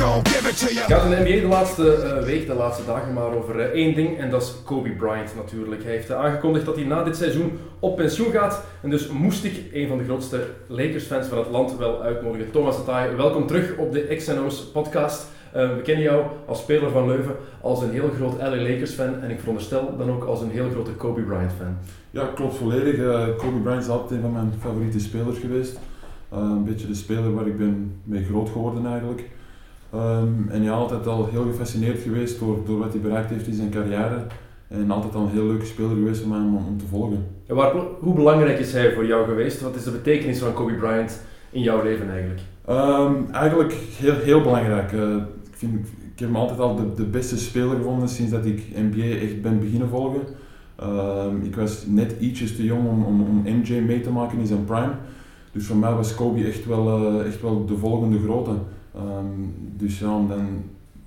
Het gaat in de NBA de laatste eh, week, de laatste dagen, maar over eh, één ding. En dat is Kobe Bryant natuurlijk. Hij heeft eh, aangekondigd dat hij na dit seizoen op pensioen gaat. En dus moest ik een van de grootste Lakers-fans van het land wel uitnodigen. Thomas Ataai, welkom terug op de XNO's podcast. We kennen jou als speler van Leuven, als een heel groot LA Lakers-fan. En ik veronderstel dan ook als een heel grote Kobe Bryant-fan. Ja, klopt volledig. Kobe Bryant is altijd een van mijn favoriete spelers geweest. Een beetje de speler waar ik ben mee groot geworden eigenlijk. Ehm, en ja, altijd al heel gefascineerd geweest door, door wat hij bereikt heeft in zijn carrière. En altijd al een heel leuke speler geweest om, hem, om te volgen. Waar, hoe belangrijk is hij voor jou geweest? Wat is de betekenis van Kobe Bryant in jouw leven eigenlijk? Ehm, eigenlijk heel, heel belangrijk. Eh, ik, vind, ik heb hem altijd al de, de beste speler gevonden sinds dat ik NBA echt ben beginnen volgen. Ehm, ik was net ietsjes te jong om, om, om MJ mee te maken in zijn prime. Dus voor mij was Kobe echt wel, eh, echt wel de volgende grote. Ehm, dus ja, en dan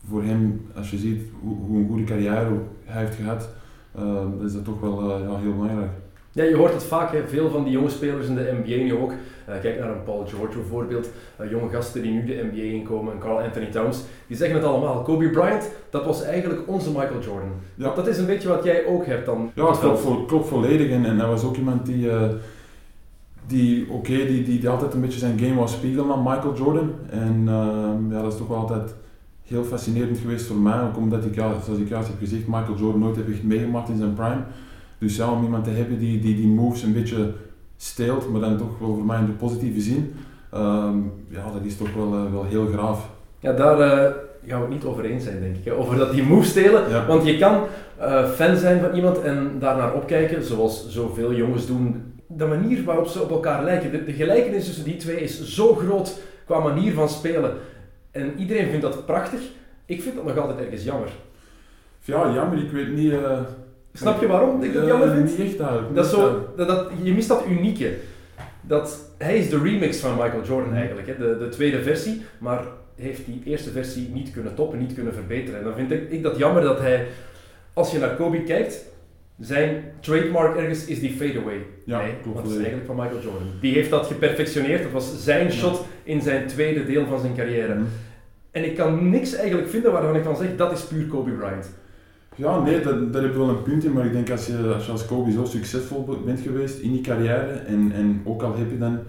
voor hem, als je ziet hoe, hoe een goede carrière hij heeft gehad, ehm, is dat toch wel eh, ja, heel belangrijk. Ja, je hoort het vaak, hè. veel van die jonge spelers in de NBA nu ook. Eh, kijk naar een Paul George bijvoorbeeld, eh, jonge gasten die nu de NBA inkomen, en Carl Anthony Towns, die zeggen het allemaal. Kobe Bryant, dat was eigenlijk onze Michael Jordan. Ja. Dat is een beetje wat jij ook hebt dan. Ja, het klopt, vo- klopt volledig. En, en hij was ook iemand die, die oké, die, die, die altijd een beetje zijn game was spiegelen aan Michael Jordan. En ehm, ja, dat is toch wel altijd heel fascinerend geweest voor mij. Ook omdat ik, ja, zoals ik juist heb gezegd, Michael Jordan nooit heb echt meegemaakt in zijn prime. Dus ja, om iemand te hebben die die, die moves een beetje steelt, maar dan toch wel voor mij in de positieve zin. ehm, ja, dat is toch wel, eh, wel heel graaf. Ja, daar eh, gaan we het niet over eens zijn, denk ik. Hè. Over dat die move stelen. Ja. Want je kan eh, fan zijn van iemand en daarnaar opkijken, zoals zoveel jongens doen. De manier waarop ze op elkaar lijken, de, de gelijkenis tussen die twee is zo groot qua manier van spelen. En iedereen vindt dat prachtig. Ik vind dat nog altijd ergens jammer. Ja, jammer, ik weet niet... eh, Snap je waarom ik dat eh, jammer vind? Niet echt eigenlijk. Dat is Niet echt zo, dat, dat, je mist dat unieke. Dat, hij is de remix van Michael Jordan eigenlijk, hè, de, de tweede versie, maar heeft die eerste versie niet kunnen toppen, niet kunnen verbeteren. En dan vind ik, ik dat jammer dat hij, als je naar Kobe kijkt, zijn trademark ergens is die fadeaway. Ja, nee, klopt dat is eigenlijk van Michael Jordan. Die heeft dat geperfectioneerd, dat was zijn shot in zijn tweede deel van zijn carrière. Mhm. En ik kan niks eigenlijk vinden waarvan ik van zeg, dat is puur Kobe Bryant. Ja, nee, dat, daar heb je wel een punt in, maar ik denk als je als, je als Kobe zo succesvol be- bent geweest in die carrière en, en ook al heb je dan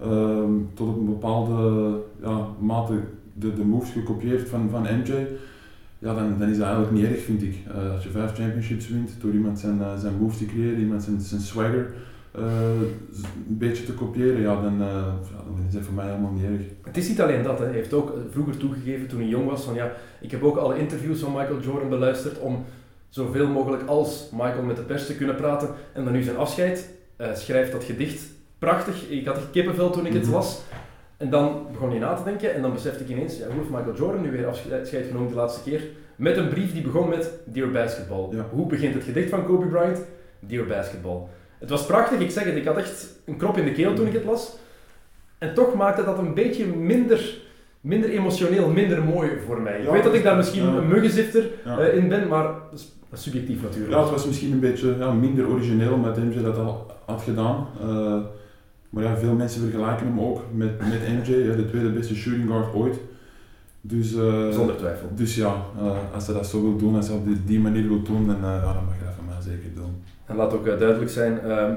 ehm, tot op een bepaalde ja, mate de, de moves gekopieerd van, van MJ, ja, dan, dan is dat eigenlijk niet erg, vind ik. Eh, als je vijf championships wint door iemand zijn, eh, zijn moves te creëren, iemand zijn, zijn swagger eh, een beetje te kopiëren, ja, dan, ja, dan is dat voor mij helemaal niet erg. Het is niet alleen dat, hè. hij heeft ook vroeger toegegeven toen hij jong was van ja, ik heb ook alle interviews van Michael Jordan beluisterd om zoveel mogelijk als Michael met de pers te kunnen praten. En dan nu zijn afscheid, schrijft dat gedicht prachtig. Ik had kippenvel toen ik het Mhm. las. En dan begon je na te denken en dan besefte ik ineens, ja, hoe heeft Michael Jordan nu weer afscheid genomen de laatste keer? Met een brief die begon met Dear Basketball. Ja. Hoe begint het gedicht van Kobe Bryant? Dear Basketball. Het was prachtig, ik zeg het, ik had echt een krop in de keel toen ik het las. En toch maakte dat een beetje minder, minder emotioneel, minder mooi voor mij. ik weet dat ik daar misschien ja. een muggenzifter eh, in ben, maar dat is, subjectief natuurlijk. Ja, het was misschien een beetje ja, minder origineel omdat MJ dat al had gedaan. Eh, maar ja, veel mensen vergelijken hem ook met, met MJ, de tweede beste shooting guard ooit. Dus, eh, Zonder twijfel. dus ja, eh, als hij dat zo wil doen, als hij op die, die manier wil doen, dan, ja, dan mag hij dat van mij zeker doen. En laat ook duidelijk zijn, ehm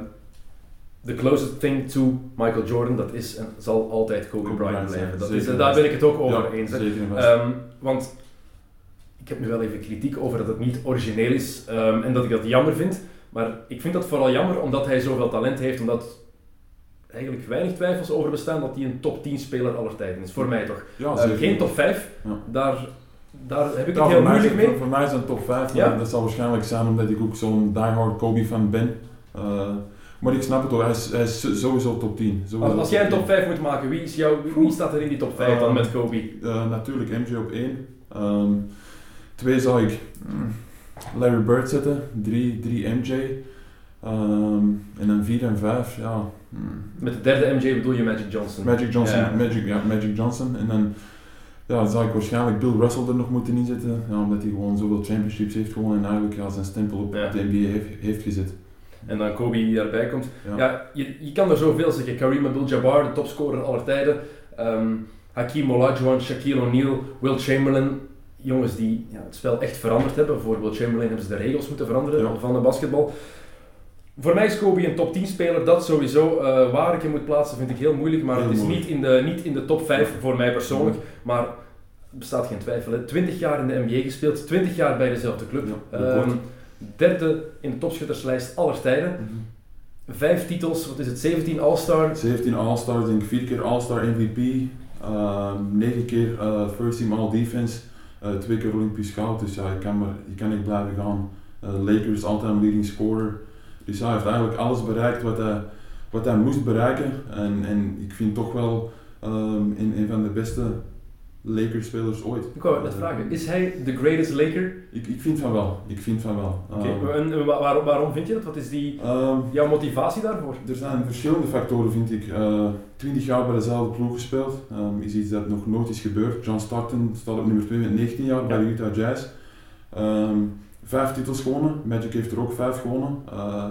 the closest thing to Michael Jordan, dat is en zal altijd Kobe, Kobe Bryant blijven. Dat is, daar ben ik het ook over Ja, eens. Ehm, want ik heb nu wel even kritiek over dat het niet origineel is ehm, en dat ik dat jammer vind. Maar ik vind dat vooral jammer omdat hij zoveel talent heeft, omdat eigenlijk weinig twijfels over bestaan dat hij een top 10 speler aller tijden is. Voor mij toch. ja, Eh, geen top 5, Ja. daar, daar heb ik Ja, het heel moeilijk mee. voor mij is een top 5, Ja? dat zal waarschijnlijk zijn omdat ik ook zo'n diehard Kobe fan ben. Eh, maar ik snap het ook, hij is, hij is sowieso top 10. Sowieso Als, als jij een top 10. 5 moet maken, wie, is jou, wie, staat er in die top 5 dan Ehm, met Kobe? Eh, natuurlijk MJ op 1. Ehm, twee zou ik mm, Larry Bird zetten. 3 drie, MJ. Ehm, en dan 4 en 5, ja. Hmm. Met de derde MJ bedoel je Magic Johnson. Magic Johnson, Ja. Magic, ja, Magic Johnson. En dan ja, zou ik waarschijnlijk Bill Russell er nog moeten inzetten, ja, omdat hij gewoon zoveel championships heeft gewonnen en eigenlijk ja, zijn stempel op Ja. de NBA heeft, heeft gezet. En dan Kobe die daarbij komt. Ja, Ja. je, je kan er zoveel zeggen. Kareem Abdul-Jabbar, de topscorer aller tijden. Ehm, Hakeem Olajuwon, Shaquille O'Neal, Will Chamberlain. Jongens die ja, het spel echt veranderd hebben. Voor Will Chamberlain hebben ze de regels moeten veranderen Ja. van de basketbal. Voor mij is Kobe een top 10 speler. Dat sowieso. Eh, waar ik hem moet plaatsen vind ik heel moeilijk. Maar Heel het is moeilijk. niet in, de, niet in de top 5 voor mij persoonlijk. Maar er bestaat geen twijfel. Hè. 20 jaar in de NBA gespeeld. 20 jaar bij dezelfde club. Ja, Ehm, derde in de topschutterslijst aller tijden. Mhm. Vijf titels, wat is het, 17 All-Star. 17 All-Stars, denk ik 4 keer All-Star MVP, uh, 9 keer eh, First Team All-Defense, uh, 2 keer Olympisch goud. Dus ja, je kan, maar, je kan niet blijven gaan. Lakers, altijd een leading scorer. Dus hij heeft eigenlijk alles bereikt wat hij, wat hij moest bereiken. En, en ik vind toch wel um, een, een van de beste Lakers-spelers ooit. Ik wou net vragen, is hij de greatest Laker? Ik, ik vind van wel. Ik vind van wel. Oké, Um, en wa- waarom, waarom vind je dat? Wat is die, um, jouw motivatie daarvoor? Er zijn verschillende factoren, vind ik. Eh 20 jaar bij dezelfde ploeg gespeeld, Ehm, is iets dat nog nooit is gebeurd. John Stockton staat op nummer 2 met 19 jaar bij de Utah Jazz. Ehm, vijf titels gewonnen, Magic heeft er ook vijf gewonnen. Eh,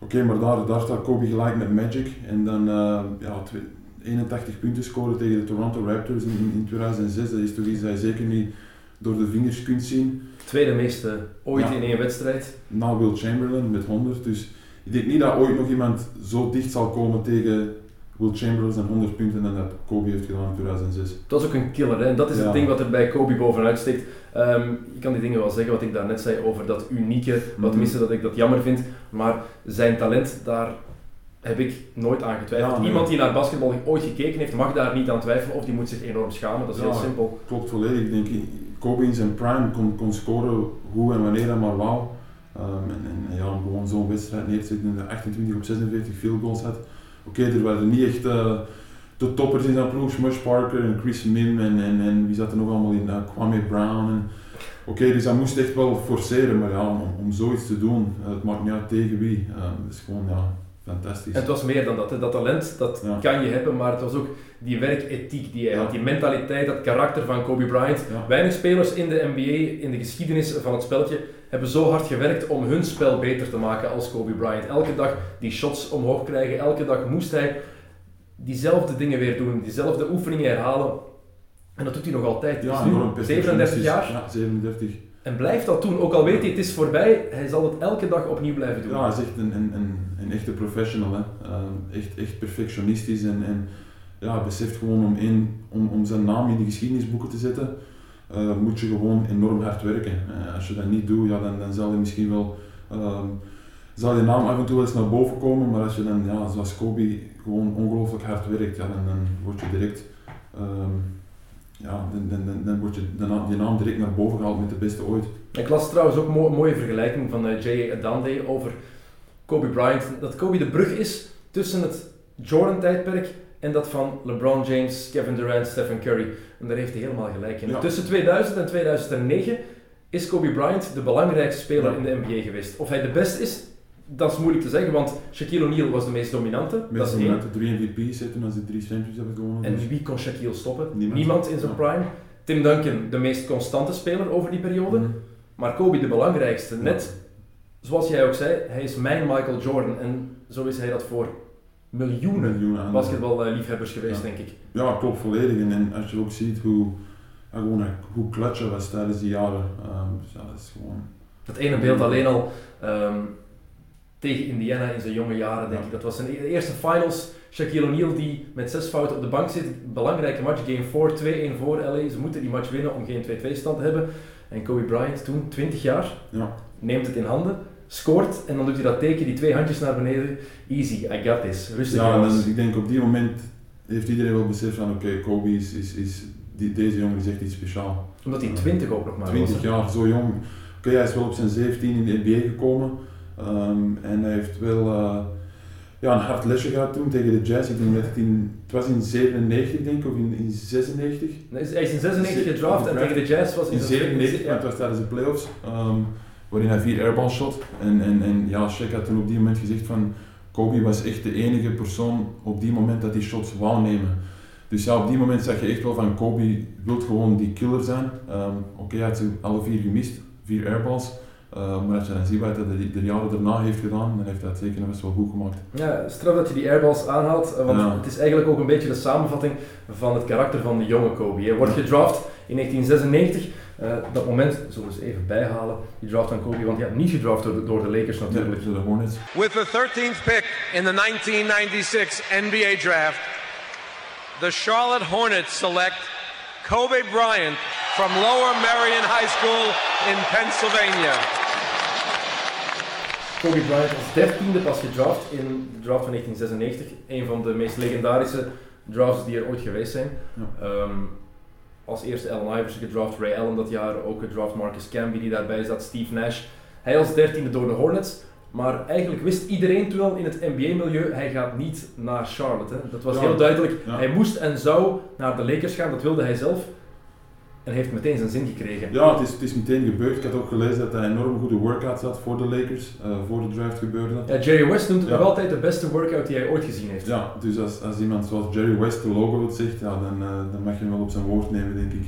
Oké, maar daar, daar staat Kobe gelijk met Magic. En dan eh, ja, twee- 81 punten scoren tegen de Toronto Raptors in, in 2006. Dat is toch iets dat je zeker niet door de vingers kunt zien. Tweede meeste ooit Ja. in één wedstrijd. Na Will Chamberlain met 100. Dus ik denk niet dat ooit nog iemand zo dicht zal komen tegen Will Chamberlain zijn 100 punten dan dat Kobe heeft gedaan in 2006. Het was ook een killer hè? en dat is Ja. het ding wat er bij Kobe bovenuit steekt. Ehm, je kan die dingen wel zeggen wat ik daarnet zei over dat unieke, wat Mhm. tenminste dat ik dat jammer vind, maar zijn talent, daar heb ik nooit aan getwijfeld. Ja, nee. Iemand die naar basketbal ooit gekeken heeft, mag daar niet aan twijfelen of die moet zich enorm schamen, dat is heel simpel. Klopt volledig. Ik denk, Kobe in zijn prime kon, kon scoren hoe en wanneer hij maar wou. Ehm, en, en ja, gewoon zo'n wedstrijd neer te zetten en de 28 op 46 field goals had. Oké, er waren niet echt eh, de toppers in zijn ploeg, Smush Parker en Chris Mim en, en, en wie zat er nog allemaal in, Eh, Kwame Brown. En, Oké, dus hij moest echt wel forceren, maar ja, om, om zoiets te doen, het maakt niet uit tegen wie. Ehm, dat is gewoon ja, fantastisch. En het was meer dan dat. Hè. Dat talent, dat Ja. kan je hebben, maar het was ook die werkethiek die hij Ja. had. Die mentaliteit, dat karakter van Kobe Bryant. Ja. Weinig spelers in de NBA, in de geschiedenis van het spelletje, hebben zo hard gewerkt om hun spel beter te maken als Kobe Bryant. Elke dag die shots omhoog krijgen, elke dag moest hij diezelfde dingen weer doen, diezelfde oefeningen herhalen. En dat doet hij nog altijd. Ja, Hij is nu enorm 37 jaar Ja, 37. en blijft dat doen. Ook al weet hij het is voorbij, hij zal het elke dag opnieuw blijven doen. Ja, hij is echt een, een, een, een echte professional. Hè. Ehm, echt, echt perfectionistisch en, en ja, beseft gewoon om, één, om, om zijn naam in de geschiedenisboeken te zetten, eh, moet je gewoon enorm hard werken. Eh, als je dat niet doet, ja, dan, dan zal je misschien wel ehm, zal je naam af en toe eens naar boven komen, maar als je dan, ja, zoals Kobe, gewoon ongelooflijk hard werkt, ja, dan, dan word je direct, ehm, ja, dan, dan, dan, dan wordt je naam, direct naar boven gehaald met de beste ooit. Ik las trouwens ook een mo- mooie vergelijking van eh, J.A. Adande over Kobe Bryant. Dat Kobe de brug is tussen het Jordan-tijdperk en dat van LeBron James, Kevin Durant, Stephen Curry. En daar heeft hij helemaal gelijk in. Ja. Tussen 2000 en 2009 is Kobe Bryant de belangrijkste speler Ja. in de NBA geweest. Of hij de beste is, dat is moeilijk te zeggen, want Shaquille O'Neal was de meest dominante. uit de drie MVP's zitten als ze drie champions hebben gewonnen. En dus- wie kon Shaquille stoppen? Niemand. Niemand in zijn Ja. prime. Tim Duncan, de meest constante speler over die periode. Mhm. Maar Kobe de belangrijkste. Net zoals jij ook zei, hij is mijn Michael Jordan. En zo is hij dat voor miljoenen miljoenen basketballiefhebbers geweest, Ja. denk ik. Ja, klopt volledig. En, en als je ook ziet hoe, gewoon, hoe was tijdens die jaren, ehm, dus ja, dat is gewoon... Dat ene beeld alleen al ehm, tegen Indiana in zijn jonge jaren, denk Ja. ik. Dat was zijn e- eerste finals. Shaquille O'Neal die met zes fouten op de bank zit. Belangrijke match, game 4, 2-1 voor LA. Ze moeten die match winnen om geen 2-2 stand te hebben. En Kobe Bryant, toen 20 jaar, Ja, neemt het in handen, scoort en dan doet hij dat teken, die twee handjes naar beneden. Easy, I got this. Rustig ja en dan, ik denk op die moment heeft iedereen wel beseft van oké, Kobe is, is, is die, deze jongen is echt iets speciaals. Omdat hij 20 ook nog maar 20 was. hè. jaar, zo jong. Oké, hij is wel op zijn 17 in de NBA gekomen. ehm, en hij heeft wel eh, ja, een hard lesje gehad toen tegen de Jazz. Ik denk dat het in, het was in 97 denk ik, of in, in 96. Hij is- Hij is in 96 gedraft en tegen de Jazz was hij In 97, ja. maar het was tijdens de playoffs. Ehm, waarin hij vier airballs shot. En, en, en ja, Shaq had toen op die moment gezegd van Kobe was echt de enige persoon op die moment dat die shots wou nemen. Dus ja, op die moment zag je echt wel van Kobe wil gewoon die killer zijn. Ehm, oké, hij had ze alle vier gemist, vier airballs. Uh, maar als je dan ziet wat hij de, de, jaren daarna heeft gedaan, dan heeft hij het zeker best wel goed gemaakt. Ja, straf dat je die airballs aanhaalt, eh, want het is eigenlijk ook een beetje de samenvatting van het karakter van de jonge Kobe. Hij wordt gedraft in 1996. Uh, eh, dat moment zullen we eens even bijhalen, die draft van Kobe, want hij had niet gedraft door de, door de Lakers natuurlijk. De Hornets. With the 13th pick in the 1996 NBA draft, the Charlotte Hornets select Kobe Bryant from Lower Marion High School in Pennsylvania. Kobe Bryant als dertiende pas gedraft in de draft van 1996. Een van de meest legendarische drafts die er ooit geweest zijn. Ja. Um, als eerste Allen Iverson gedraft, Ray Allen dat jaar, ook gedraft Marcus Camby die daarbij zat, Steve Nash. Hij als dertiende door de Hornets. Maar eigenlijk wist iedereen toen al in het NBA-milieu, hij gaat niet naar Charlotte. Hè. Dat was heel duidelijk. Hij moest en zou naar de Lakers gaan, dat wilde hij zelf. En heeft meteen zijn zin gekregen. Ja, het is, het is meteen gebeurd. Ik had ook gelezen dat hij enorm goede workouts had voor de Lakers, uh, voor de draft gebeurde. Ja, Jerry West noemt het nog altijd de beste workout die hij ooit gezien heeft. Ja, dus als, als iemand zoals Jerry West de logo het zegt, ja, dan, uh, dan mag je hem wel op zijn woord nemen, denk ik.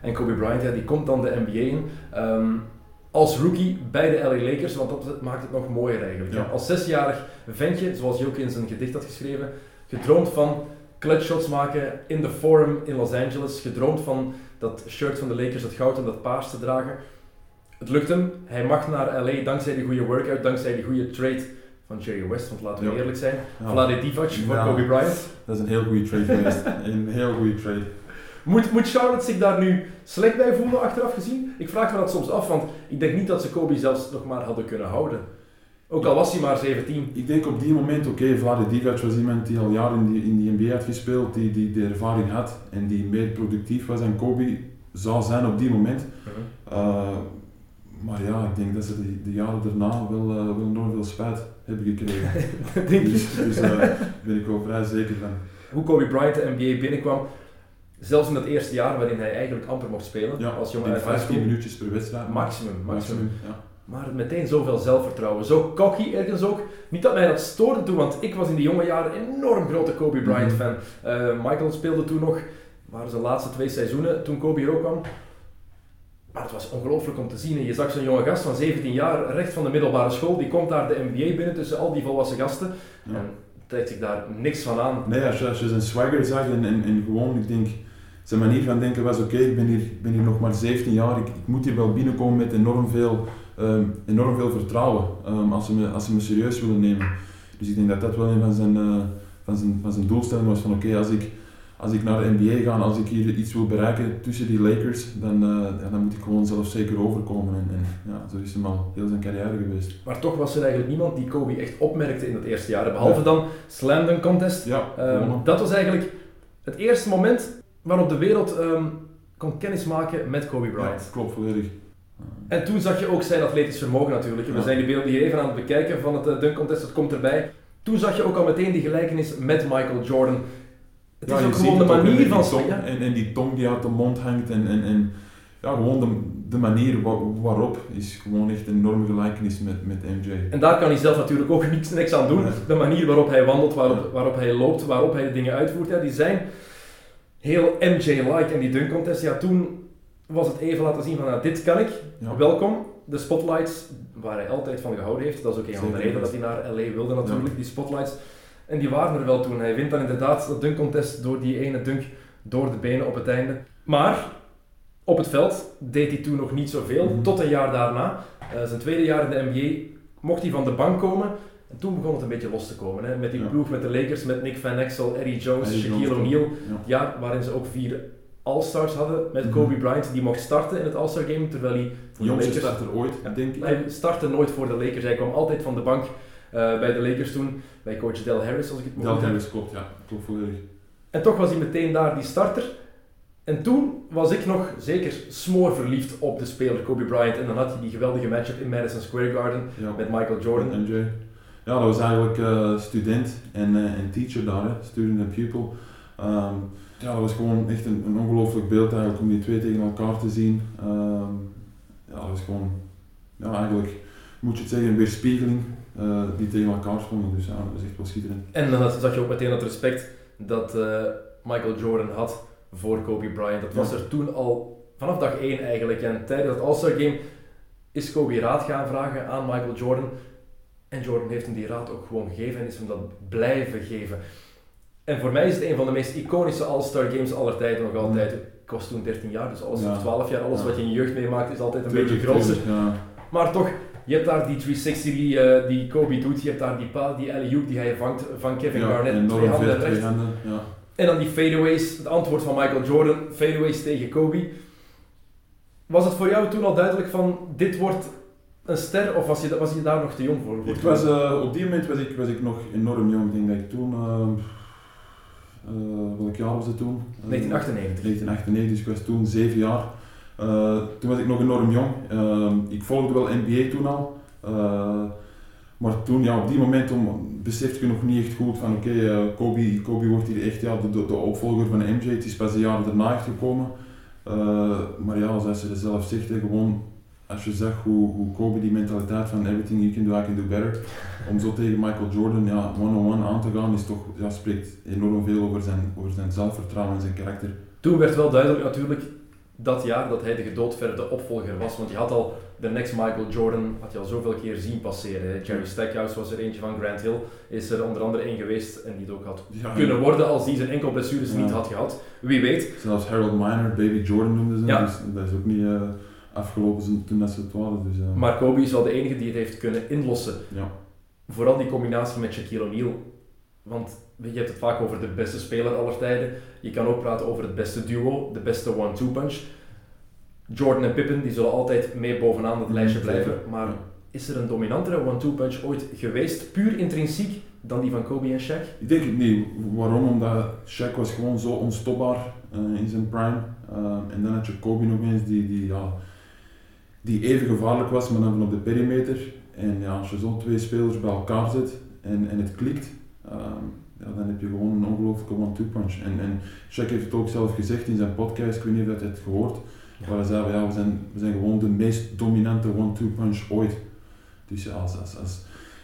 En Kobe Bryant, ja, die komt dan de NBA in. Um, als rookie bij de LA Lakers, want dat maakt het nog mooier eigenlijk. Ja. Als zesjarig ventje, zoals hij ook in zijn gedicht had geschreven, gedroomd van clutch shots maken in de Forum in Los Angeles, gedroomd van dat shirt van de Lakers, dat goud en dat paars te dragen. Het lukt hem. Hij mag naar LA dankzij die goede workout, dankzij die goede trade van Jerry West, want laten we eerlijk zijn. Ja. Vlade Divac voor Kobe Bryant. Dat is een heel goede trade geweest. een heel goede trade. Moet, moet Charlotte zich daar nu slecht bij voelen achteraf gezien? Ik vraag me dat soms af, want ik denk niet dat ze Kobe zelfs nog maar hadden kunnen houden. Ook al was hij maar 17. Ik denk op die moment, oké, okay, Vlade Divac was iemand die al jaren in die, in die NBA had gespeeld, die, die de ervaring had en die meer productief was dan Kobe zou zijn op die moment. Uh uh, maar ja, ik denk dat ze de, de jaren daarna wel, uh, wel enorm veel spijt hebben gekregen. denk dus dus daar ben ik wel vrij zeker van. Hoe Kobe Bryant de NBA binnenkwam, zelfs in dat eerste jaar waarin hij eigenlijk amper mocht spelen, ja, als jongen uit 15 minuutjes per wedstrijd. Maximum, maximum. maximum ja. Maar meteen zoveel zelfvertrouwen. Zo cocky ergens ook. Niet dat mij dat stoorde toen, want ik was in die jonge jaren een enorm grote Kobe Bryant fan. Uh, Michael speelde toen nog, waren zijn laatste twee seizoenen toen Kobe er ook kwam. Maar het was ongelooflijk om te zien. je zag zo'n jonge gast van 17 jaar, recht van de middelbare school, die komt daar de NBA binnen tussen al die volwassen gasten. Ja. En trekt zich daar niks van aan. Nee, als je, als je zijn swagger zag en, en, en gewoon, ik denk, zijn manier van denken was oké, ik ben hier, ben hier nog maar 17 jaar, ik, ik, moet hier wel binnenkomen met enorm veel um, enorm veel vertrouwen um, als, ze me, als ze me serieus willen nemen. Dus ik denk dat dat wel een van zijn, uh, van zijn, van zijn doelstellingen was van oké, als, ik, als ik naar de NBA ga, als ik hier iets wil bereiken tussen die Lakers, dan, uh, ja, dan moet ik gewoon zelf zeker overkomen. En, en, ja, zo is hem al heel zijn carrière geweest. Maar toch was er eigenlijk niemand die Kobe echt opmerkte in het eerste jaar, behalve ja. dan Slam Dunk Contest. Ja, um, dat was eigenlijk het eerste moment waarop de wereld kon kennismaken met Kobe Bryant. Klopt, volledig. En toen zag je ook zijn atletisch vermogen natuurlijk. We zijn die beelden hier even aan het bekijken van het uh, dunk contest, dat komt erbij. Toen zag je ook al meteen die gelijkenis met Michael Jordan. Het ja, is ook gewoon de manier van spelen. En, en die tong die uit de mond hangt en, en, en ja, gewoon de, de manier waarop is gewoon echt een enorme gelijkenis met, met MJ. En daar kan hij zelf natuurlijk ook niks, niks aan doen. De manier waarop hij wandelt, waarop, waarop hij loopt, waarop hij de dingen uitvoert, ja, die zijn heel MJ-like. En die dunk contest, ja, toen was het even laten zien van nou, dit kan ik, welkom. De spotlights, waar hij altijd van gehouden heeft, dat is ook een van de redenen dat hij naar LA wilde natuurlijk, die spotlights. En die waren er wel toen. Hij wint dan inderdaad dat dunk contest door die ene dunk door de benen op het einde. Maar op het veld deed hij toen nog niet zoveel, mm tot een jaar daarna. Uh, zijn tweede jaar in de NBA mocht hij van de bank komen. En toen begon het een beetje los te komen. Hè? Met die ploeg met de Lakers, met Nick Van Exel, Eddie Jones, Shaquille O'Neal. Ja. waarin ze ook vier All-Stars hadden met mhm. Kobe Bryant, die mocht starten in het All-Star Game, terwijl hij voor de Lakers... starter ooit, denk ik. Hij startte nooit voor de Lakers, hij kwam altijd van de bank uh, bij de Lakers toen, bij coach Del Harris als ik het moet Del Harris, klopt, ja, klopt volledig. En toch was hij meteen daar die starter. En toen was ik nog zeker smoor verliefd op de speler Kobe Bryant. En dan had hij die geweldige matchup in Madison Square Garden ja. met Michael Jordan. En MJ. Ja, dat was eigenlijk uh, student en, uh, en teacher daar, hè. student en pupil. Um, ja, dat was gewoon echt een, een ongelooflijk beeld eigenlijk om die twee tegen elkaar te zien. Um, ja, dat was gewoon ja, eigenlijk moet je het zeggen, een weerspiegeling uh, die tegen elkaar stonden. Dus ja, dat is echt wel schitterend. En dan zag je ook meteen het respect dat uh, Michael Jordan had voor Kobe Bryant. Dat was er toen al vanaf dag 1 eigenlijk. En tijdens het All-Star Game is Kobe raad gaan vragen aan Michael Jordan. En Jordan heeft hem die raad ook gewoon gegeven en is hem dat blijven geven. En voor mij is het een van de meest iconische All-Star Games aller tijden nog altijd. Ik was toen 13 jaar, dus alles ja. 12 jaar, alles wat je in je jeugd meemaakt is altijd een beetje groter. Ja. Maar toch, je hebt daar die 360 die, uh, die Kobe doet, je hebt daar die pa, die alley die hij vangt van Kevin Garnett, twee handen recht. ja. En dan die fadeaways, het antwoord van Michael Jordan, fadeaways tegen Kobe. Was het voor jou toen al duidelijk van, dit wordt een ster, of was je, was je daar nog te jong voor? Ik was, uh, op die moment was ik, was ik nog enorm jong, ik denk dat ik toen... Uh, welk jaar was het toen? 1998. 1998, dus ik was toen 7 jaar. toen was ik nog enorm jong. ik volgde wel NBA toen al. Maar toen, ja, op die moment om, besefte je nog niet echt goed van oké, okay, uh, Kobe, Kobe wordt hier echt ja, de, de, opvolger van MJ. Het is pas een jaar daarna echt gekomen. Uh, maar ja, zoals het zelf zegt, hè, gewoon als je zag hoe, hoe Kobe die mentaliteit van everything you can do, I can do better. Om zo tegen Michael Jordan ja, one-on-one aan te gaan, is toch, ja, spreekt enorm veel over zijn, over zijn zelfvertrouwen en zijn karakter. Toen werd wel duidelijk natuurlijk dat jaar dat hij de gedoodverde opvolger was. Want je had al de next Michael Jordan, had je al zoveel keer zien passeren. Jerry Stackhouse was er eentje van Grant Hill, is er onder andere één geweest en die het ook had kunnen worden als hij zijn enkel blessures niet had gehad. Wie weet. Zelfs Harold Miner, Baby Jordan noemden ze ja. dus dat is ook niet uh, afgelopen toen dat ze het waren. Dus, uh. Maar Kobe is wel de enige die het heeft kunnen inlossen. Ja. Vooral die combinatie met Shaquille O'Neal. Want je hebt het vaak over de beste speler aller tijden. Je kan ook praten over het beste duo, de beste one-two punch. Jordan en Pippen die zullen altijd mee bovenaan het lijstje blijven. Maar is er een dominantere one-two punch ooit geweest, puur intrinsiek, dan die van Kobe en Shaq? Ik denk het niet. Waarom? Omdat Shaq was gewoon zo onstopbaar uh, in zijn prime. Uh, en dan had je Kobe nog eens die, die, ja, die even gevaarlijk was, maar dan van op de perimeter. En ja, als je zo twee spelers bij elkaar zet en, en het klikt, um, ja, dan heb je gewoon een ongelooflijke one-two punch. En, en Shaq heeft het ook zelf gezegd in zijn podcast, ik weet niet of je het gehoord. Waar we zeiden, ja, we zijn, we zijn gewoon de meest dominante one-two punch ooit. Dus ja, als, als, als,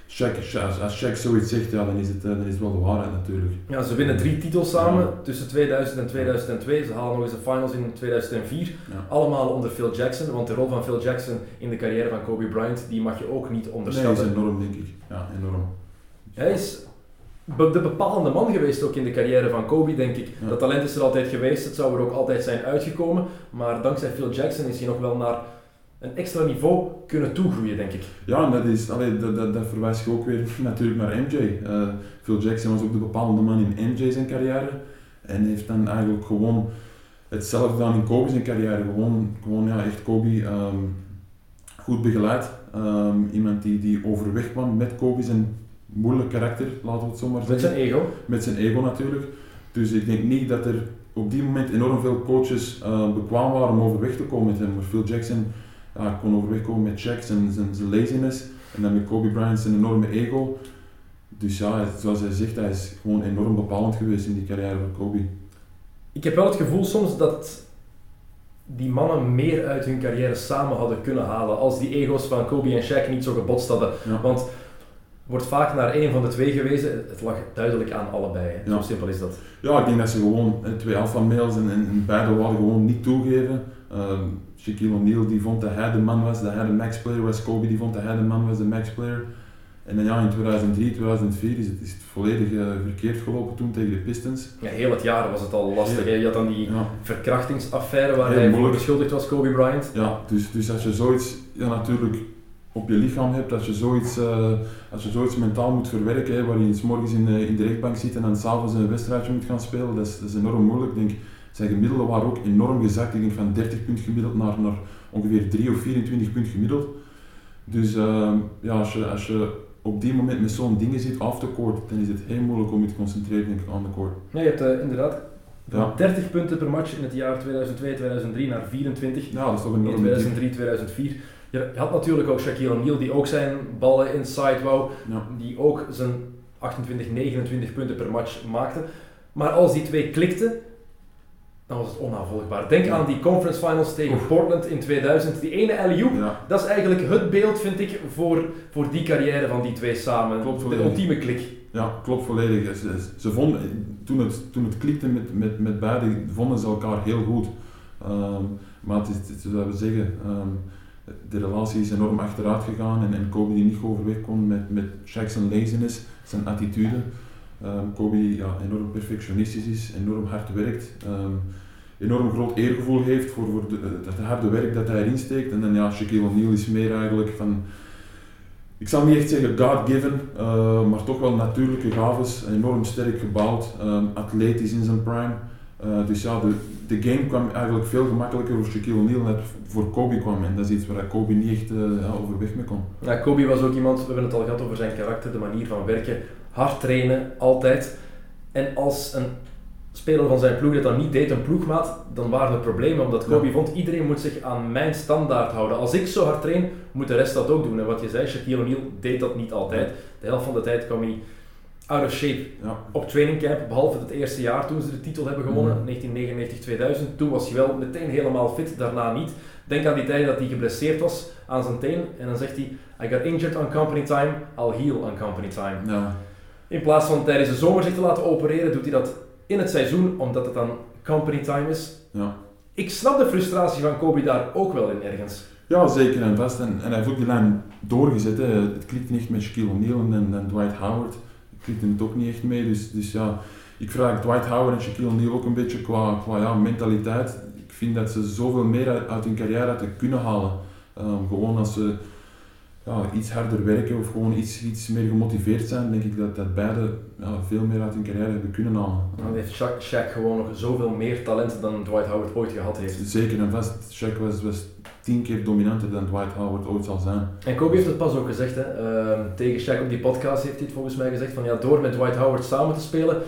Shaq, als, als Shaq zoiets zegt, ja, dan, is het, eh, dan is het wel de waarheid natuurlijk. Ja, ze winnen drie titels samen tussen 2000 en 2002. Ze halen nog eens de finals in 2004. Allemaal onder Phil Jackson, want de rol van Phil Jackson in de carrière van Kobe Bryant, die mag je ook niet onderschatten. Nee, is enorm denk ik. Ja, enorm. Hij is de bepalende man geweest ook in de carrière van Kobe, denk ik. Dat talent is er altijd geweest, het zou er ook altijd zijn uitgekomen. Maar dankzij Phil Jackson is hij nog wel naar een extra niveau kunnen toegroeien, denk ik. Ja, dat, is, allee, dat, dat, dat verwijst je ook weer natuurlijk naar MJ. Uh, eh, Phil Jackson was ook de bepalende man in MJ zijn carrière. En heeft dan eigenlijk gewoon hetzelfde gedaan in Kobe zijn carrière. Gewoon, gewoon ja, echt Kobe um, goed begeleid. Um, iemand die, die overweg kwam met Kobe zijn moeilijk karakter, laten we het zo maar zeggen. Met zijn ego? Met zijn ego natuurlijk. Dus ik denk niet dat er op die moment enorm veel coaches uh, bekwaam waren om overweg te komen met hem. Maar Phil Jackson ja, kon overweg komen met checks en zijn, zijn laziness. En dan met Kobe Bryant zijn enorme ego. Dus ja, zoals hij zegt, hij is gewoon enorm bepalend geweest in die carrière van Kobe. Ik heb wel het gevoel soms dat die mannen meer uit hun carrière samen hadden kunnen halen als die ego's van Kobe en Shaq niet zo gebotst hadden. Want wordt vaak naar één van de twee gewezen. Het lag duidelijk aan allebei. Zo simpel is dat. Ja, ik denk dat ze gewoon twee alpha males en, en beide wilden gewoon niet toegeven. Um, Shaquille O'Neal die vond dat hij de man was, dat hij de max player was. Kobe die vond dat hij de man was, de max player. En dan ja, in 2003, 2004 is het, is het volledig uh, verkeerd gelopen toen tegen de Pistons. Ja, heel het jaar was het al lastig. Je had dan die verkrachtingsaffaire waar hij voor beschuldigd was, Kobe Bryant. Ja, dus, dus als je zoiets ja, natuurlijk op je lichaam hebt, als je zoiets, uh, als je zoiets mentaal moet verwerken, hè, waar je s morgens in, uh, in de rechtbank zit en dan s'avonds een wedstrijdje moet gaan spelen, dat is, dat is enorm moeilijk. Ik denk, zijn gemiddelden waren ook enorm gezakt. Ik denk van 30 punt gemiddeld naar, naar ongeveer 3 of 24 punt gemiddeld. Dus uh, ja, als je, als je op die moment met zo'n dingen zit af te court, dan is het heel moeilijk om je te concentreren denk ik, aan de court. Nee, je hebt inderdaad ja. 30 punten per match in het jaar 2002-2003 naar 24 ja, dat is toch een in 2003-2004. Je had natuurlijk ook Shaquille O'Neal die ook zijn ballen inside wou, die ook zijn 28, 29 punten per match maakte. Maar als die twee klikten, dan was het onnavolgbaar. Denk aan die conference finals tegen Portland in 2000. Die ene alley Ja. dat is eigenlijk het beeld, vind ik, voor, voor die carrière van die twee samen. Klopt de volledig. ultieme klik. Ja, klopt volledig. Ze, ze vonden, toen, het, toen het klikte met, met, met beiden, vonden ze elkaar heel goed. Ehm, maar het is, het is, we zeggen, ehm, de relatie is enorm achteruit gegaan en, en Kobe die niet overweg kon met, met zijn laziness, zijn attitude. Ehm, Kobe ja, enorm perfectionistisch is, enorm hard werkt, ehm, enorm groot eergevoel heeft voor, voor de, het harde werk dat hij erin steekt. En dan ja, Shaquille O'Neal is meer eigenlijk van ik zal niet echt zeggen God-given, eh, maar toch wel natuurlijke gaves, enorm sterk gebouwd, ehm, atletisch in zijn prime. Eh, dus ja, de, de game kwam eigenlijk veel gemakkelijker voor Shaquille O'Neal dan voor Kobe kwam. En dat is iets waar Kobe niet echt eh, overweg mee kon. Ja, Kobe was ook iemand, we hebben het al gehad over zijn karakter, de manier van werken. Hard trainen, altijd. En als een speler van zijn ploeg dat dan niet deed, een ploegmaat, dan waren er problemen. Omdat Kobe Ja. vond, iedereen moet zich aan mijn standaard houden. Als ik zo hard train, moet de rest dat ook doen. En wat je zei, Shaquille O'Neal deed dat niet altijd. De helft van de tijd kwam hij out of shape Ja, op training camp, behalve het eerste jaar toen ze de titel hebben gewonnen, Mhm. 1999-2000. Toen was hij wel meteen helemaal fit, daarna niet. Denk aan die tijd dat hij geblesseerd was aan zijn teen en dan zegt hij, I got injured on company time, I'll heal on company time. ja, In plaats van tijdens de zomer zich te laten opereren, doet hij dat in het seizoen, omdat het dan company time is. ja. Ik snap de frustratie van Kobe daar ook wel in ergens. ja, zeker en vast. En, en hij heeft ook die lijn doorgezet. Hè. Het klikte niet echt met Shaquille O'Neal en, en, en Dwight Howard. Het klikte het ook niet echt mee. Dus, dus ja, ik vraag Dwight Howard en Shaquille O'Neal ook een beetje qua, qua ja, mentaliteit. Ik vind dat ze zoveel meer uit, uit hun carrière hadden kunnen halen. Ehm, gewoon als ze ja, iets harder werken of gewoon iets, iets meer gemotiveerd zijn, denk ik dat, dat beide ja, veel meer uit hun carrière hebben kunnen halen. Dan heeft Shaq, Shaq gewoon nog zoveel meer talent dan Dwight Howard ooit gehad heeft. Zeker en vast, Shaq was, was tien keer dominanter dan Dwight Howard ooit zal zijn. En Kobe heeft het pas ook gezegd, hè. Ehm, tegen Shaq op die podcast heeft hij het volgens mij gezegd, van ja, door met Dwight Howard samen te spelen,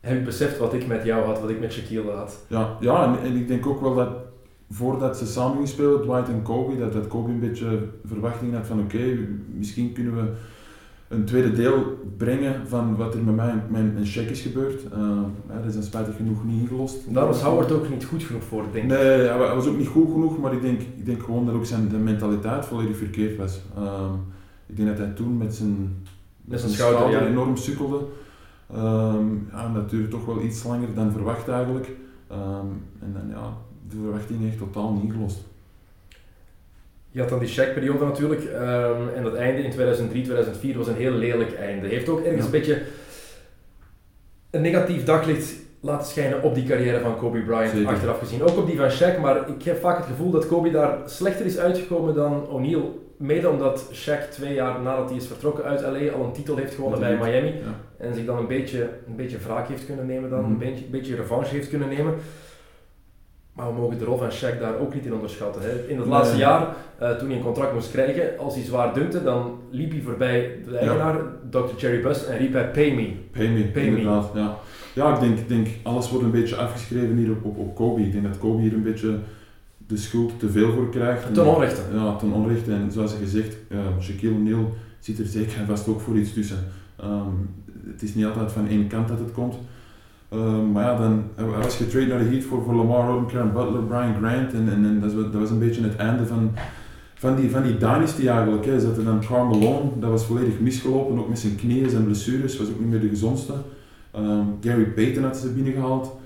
heb ik beseft wat ik met jou had, wat ik met Shaquille had. Ja, ja en, en ik denk ook wel dat voordat ze samen gingen spelen, Dwight en Kobe, dat, dat Kobe een beetje verwachting had van oké, misschien kunnen we een tweede deel brengen van wat er met mij en mijn, en Shaq is gebeurd. Uh, dat is dan spijtig genoeg niet ingelost. Daar was Howard ook niet goed genoeg voor, denk ik. Nee, hij wa- hij was ook niet goed genoeg, maar ik denk, ik denk gewoon dat ook zijn de mentaliteit volledig verkeerd was. Ehm, ik denk dat hij toen met zijn, Met zijn schouder, ja. enorm sukkelde. Ehm, ja, dat duurde toch wel iets langer dan verwacht eigenlijk. Ehm, en dan ja, de verwachting echt totaal niet ingelost. Je had dan die Shaq-periode natuurlijk, ehm, en dat einde in 2003, 2004 was een heel lelijk einde. Heeft ook ergens Ja. een beetje een negatief daglicht laten schijnen op die carrière van Kobe Bryant, Zeker. achteraf gezien. Ook op die van Shaq, maar ik heb vaak het gevoel dat Kobe daar slechter is uitgekomen dan O'Neal. Mede omdat Shaq twee jaar nadat hij is vertrokken uit LA al een titel heeft gewonnen bij. Miami. Ja. En zich dan een beetje, een beetje wraak heeft kunnen nemen, dan, Mhm. een, beetje, een beetje revanche heeft kunnen nemen. Maar we mogen de rol van Shaq daar ook niet in onderschatten. Hè. In het Nee. laatste jaar, eh, toen hij een contract moest krijgen, als hij zwaar dunkte, dan liep hij voorbij de eigenaar, Dr. Jerry Buss, en riep hij pay me. Pay me, Pay me. inderdaad. Ja, ja ik, denk, ik denk, alles wordt een beetje afgeschreven hier op, op, op Kobe. Ik denk dat Kobe hier een beetje de schuld te veel voor krijgt. Ten onrechte. Ja, ten onrechte. En zoals gezegd, ja, Shaquille O'Neal zit er zeker en vast ook voor iets tussen. Ehm, het is niet altijd van één kant dat het komt. Ehm, maar ja, dan, hij hij was getraind naar de Heat voor, voor Lamar Odom, Karen Butler, Brian Grant. En, en, en dat, was, dat was een beetje het einde van, van, die, van die dynasty eigenlijk. Hè. Ze hadden dan Karl Malone, dat was volledig misgelopen, ook met zijn knieën en blessures, was ook niet meer de gezondste. Ehm, Gary Payton had ze binnengehaald.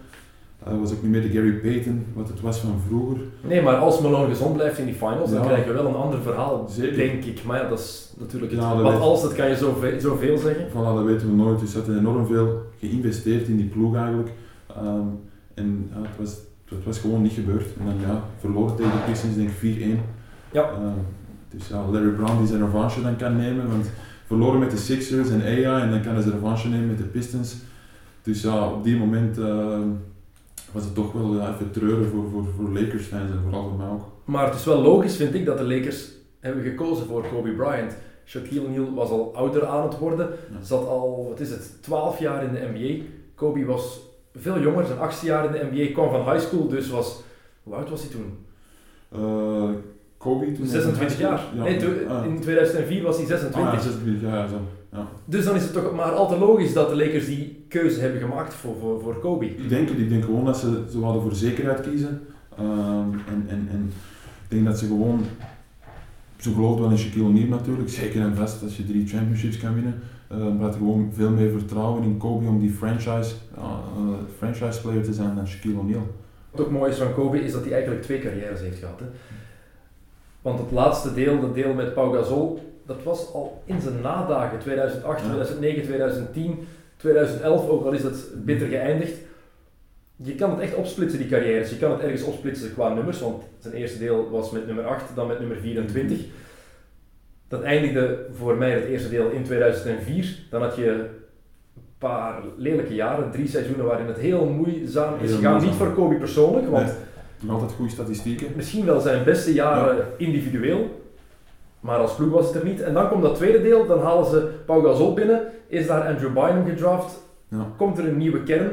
Hij was ook niet meer de Gary Payton, wat het was van vroeger. Nee, maar als Malone gezond blijft in die finals, dan Ja. krijgen we wel een ander verhaal, Zeker. denk ik. Maar ja, dat is natuurlijk het. Ja, dat Wat weet- als, dat kan je zoveel, zoveel zeggen. Voilà, dat weten we nooit. Dus ze hadden enorm veel geïnvesteerd in die ploeg eigenlijk. Ehm, en ja, het, was, het was gewoon niet gebeurd. En dan ja, verloren tegen de Pistons, denk ik 4-1. Ja. Ehm, dus ja, Larry Brown die zijn revanche dan kan nemen. Want verloren met de Sixers en AI en dan kan hij zijn revanche nemen met de Pistons. Dus ja, op die moment ehm, was het toch wel ja, even treuren voor, voor, voor Lakers fans en vooral voor mij ook. Maar het is wel logisch, vind ik, dat de Lakers hebben gekozen voor Kobe Bryant. Shaquille O'Neal was al ouder aan het worden, Ja. zat al, wat is het, 12 jaar in de NBA. Kobe was veel jonger, zijn achtste jaar in de NBA, kwam van high school, dus was, hoe oud was hij toen? Eh, Kobe toen? 26 jaar. Ja. Nee, Ah. in 2004 was hij 26. Ah, ja, 26 jaar, ja, zo. Ja. Dus dan is het toch maar al te logisch dat de Lakers die keuze hebben gemaakt voor, voor, voor Kobe. Ik denk ik denk gewoon dat ze, ze hadden voor zekerheid kiezen. Ehm, en, en, en ik denk dat ze gewoon, ze geloofden wel in Shaquille O'Neal natuurlijk, zeker en vast als je drie championships kan winnen. Ehm, maar had gewoon veel meer vertrouwen in Kobe om die franchise, eh, franchise player te zijn dan Shaquille O'Neal. Wat ook mooi is van Kobe is dat hij eigenlijk twee carrières heeft gehad. Hè. Want het laatste deel, dat deel met Pau Gasol, dat was al in zijn nadagen, 2008, Ja. 2009, 2010, 2011, ook al is dat bitter geëindigd. Je kan het echt opsplitsen, die carrières. Je kan het ergens opsplitsen qua nummers, want zijn eerste deel was met nummer 8, dan met nummer 24. Dat eindigde voor mij het eerste deel in 2004. Dan had je een paar lelijke jaren, drie seizoenen waarin het heel moeizaam is gegaan. Niet voor Kobe persoonlijk, want Nee. Altijd goede statistieken. misschien wel zijn beste jaren individueel, maar als ploeg was het er niet. En dan komt dat tweede deel, dan halen ze Pau Gasol binnen, is daar Andrew Bynum gedraft, Ja. komt er een nieuwe kern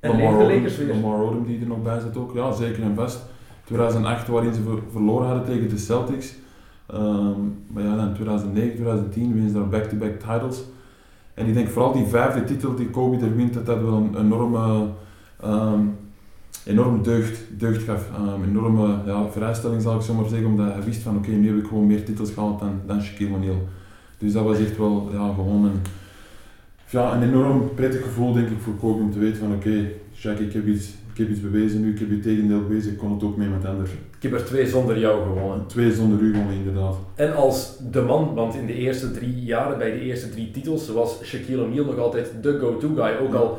en Lamar de Lakers weer. Lamar Odom die er nog bij zit ook, ja zeker en vast. 2008 waarin ze ver- verloren hadden tegen de Celtics. Ehm, maar ja, dan 2009, 2010 winnen ze daar back-to-back titles. En ik denk vooral die vijfde titel die Kobe er wint, dat dat wel een enorme, ehm, enorm deugd, deugd gaf. Ehm, enorme ja, vrijstelling zal ik zo maar zeggen, omdat hij wist van oké, nu heb ik gewoon meer titels gehaald dan, dan Shaquille O'Neal. Dus dat was echt wel ja, gewoon een, ja, een enorm prettig gevoel denk ik voor Kobe om te weten van oké, Shaq, ik heb, iets, ik heb iets bewezen nu, ik heb je tegendeel bewezen, ik kon het ook mee met anders. Ik heb er twee zonder jou gewonnen. Twee zonder u gewoon inderdaad. En als de man, want in de eerste drie jaren, bij de eerste drie titels, was Shaquille O'Neal nog altijd de go-to guy. Ook Ja. al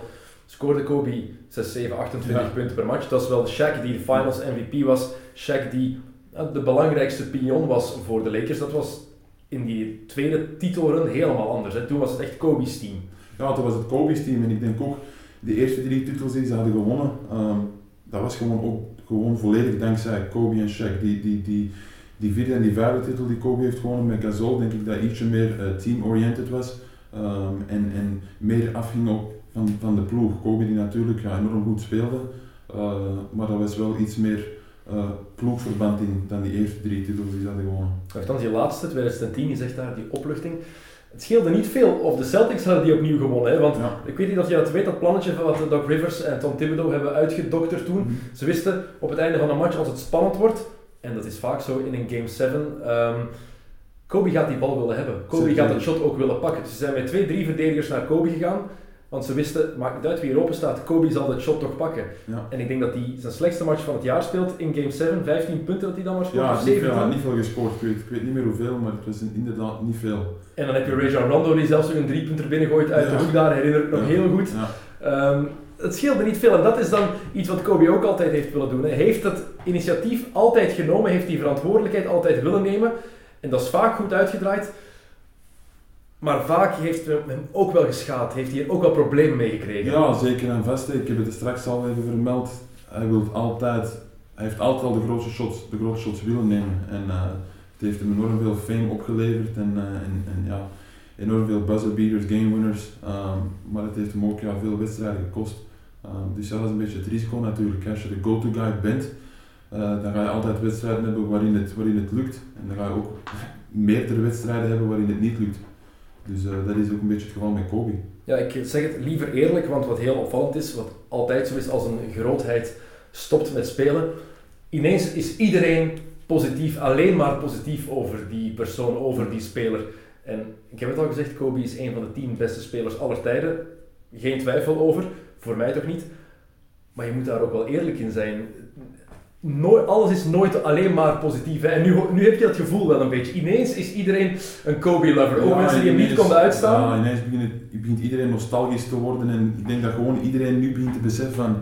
scoorde Kobe 6, 7, 28 Ja. punten per match. Dat is wel Shaq die de finals MVP was. Shaq die eh, de belangrijkste pion was voor de Lakers. Dat was in die tweede titelrun helemaal anders. Hè. Toen was het echt Kobe's team. Ja, toen was het Kobe's team en ik denk ook, de eerste drie titels die ze hadden gewonnen, ehm, dat was gewoon ook gewoon volledig dankzij Kobe en Shaq. Die, die, die, die vierde en die vijfde titel die Kobe heeft gewonnen met Gasol, denk ik dat ietsje meer eh, team-oriented was ehm, en, en meer afhing ook van, van de ploeg. Kobe die natuurlijk ja, enorm goed speelde, eh, maar dat was wel iets meer eh, ploegverband in dan die eerste drie titels die ze hadden gewonnen. Althans, die laatste, 2010, je zegt daar, die opluchting. Het scheelde niet veel of de Celtics hadden die opnieuw gewonnen. Hè? Want Ja. ik weet niet of je dat weet, dat plannetje van wat Doc Rivers en Tom Thibodeau hebben uitgedokterd toen. Ze wisten op het einde van een match, als het spannend wordt, en dat is vaak zo in een Game 7, ehm, Kobe gaat die bal willen hebben. Kobe Zeker. gaat het shot ook willen pakken. Dus ze zijn met twee, drie verdedigers naar Kobe gegaan, want ze wisten, maakt niet uit wie er open staat, Kobe zal dat shot toch pakken. Ja. En ik denk dat hij zijn slechtste match van het jaar speelt in Game 7, 15 punten dat hij dan maar scoort, Ja, niet veel, 17. niet veel gescoord. Ik weet, ik weet niet meer hoeveel, maar het was inderdaad niet veel. En dan heb je Rajon Rondo die zelfs nog een driepunter binnengooit uit Ja. de hoek daar, herinner ik nog Ja. heel goed. Ehm, het scheelde niet veel en dat is dan iets wat Kobe ook altijd heeft willen doen. Hij heeft het initiatief altijd genomen, heeft die verantwoordelijkheid altijd willen nemen. En dat is vaak goed uitgedraaid. Maar vaak heeft hem ook wel geschaad, heeft hij er ook wel problemen mee gekregen. Ja, zeker en vast. Ik heb het straks al even vermeld. Hij, wil altijd, hij heeft altijd al de grootste shots, de grootste shots willen nemen. En eh, het heeft hem enorm veel fame opgeleverd en, eh, en, en ja, enorm veel buzzer beaters, game winners. Ehm, maar het heeft hem ook ja, veel wedstrijden gekost. Ehm, dus dat is een beetje het risico natuurlijk. Als je de go-to guy bent, eh, dan ga je altijd wedstrijden hebben waarin het, waarin het lukt. En dan ga je ook meerdere wedstrijden hebben waarin het niet lukt. Dus eh, dat is ook een beetje het geval met Kobe. Ja, ik zeg het liever eerlijk, want wat heel opvallend is, wat altijd zo is als een grootheid stopt met spelen, ineens is iedereen positief, alleen maar positief over die persoon, over die speler. En ik heb het al gezegd, Kobe is een van de tien beste spelers aller tijden. Geen twijfel over, voor mij toch niet. Maar je moet daar ook wel eerlijk in zijn. Nooit, alles is nooit alleen maar positief. Hè. En nu, nu heb je dat gevoel wel een beetje. Ineens is iedereen een Kobe-lover. Ook Ja, mensen die hem niet konden uitstaan. Ja, ineens begint, begint iedereen nostalgisch te worden en ik denk dat gewoon iedereen nu begint te beseffen van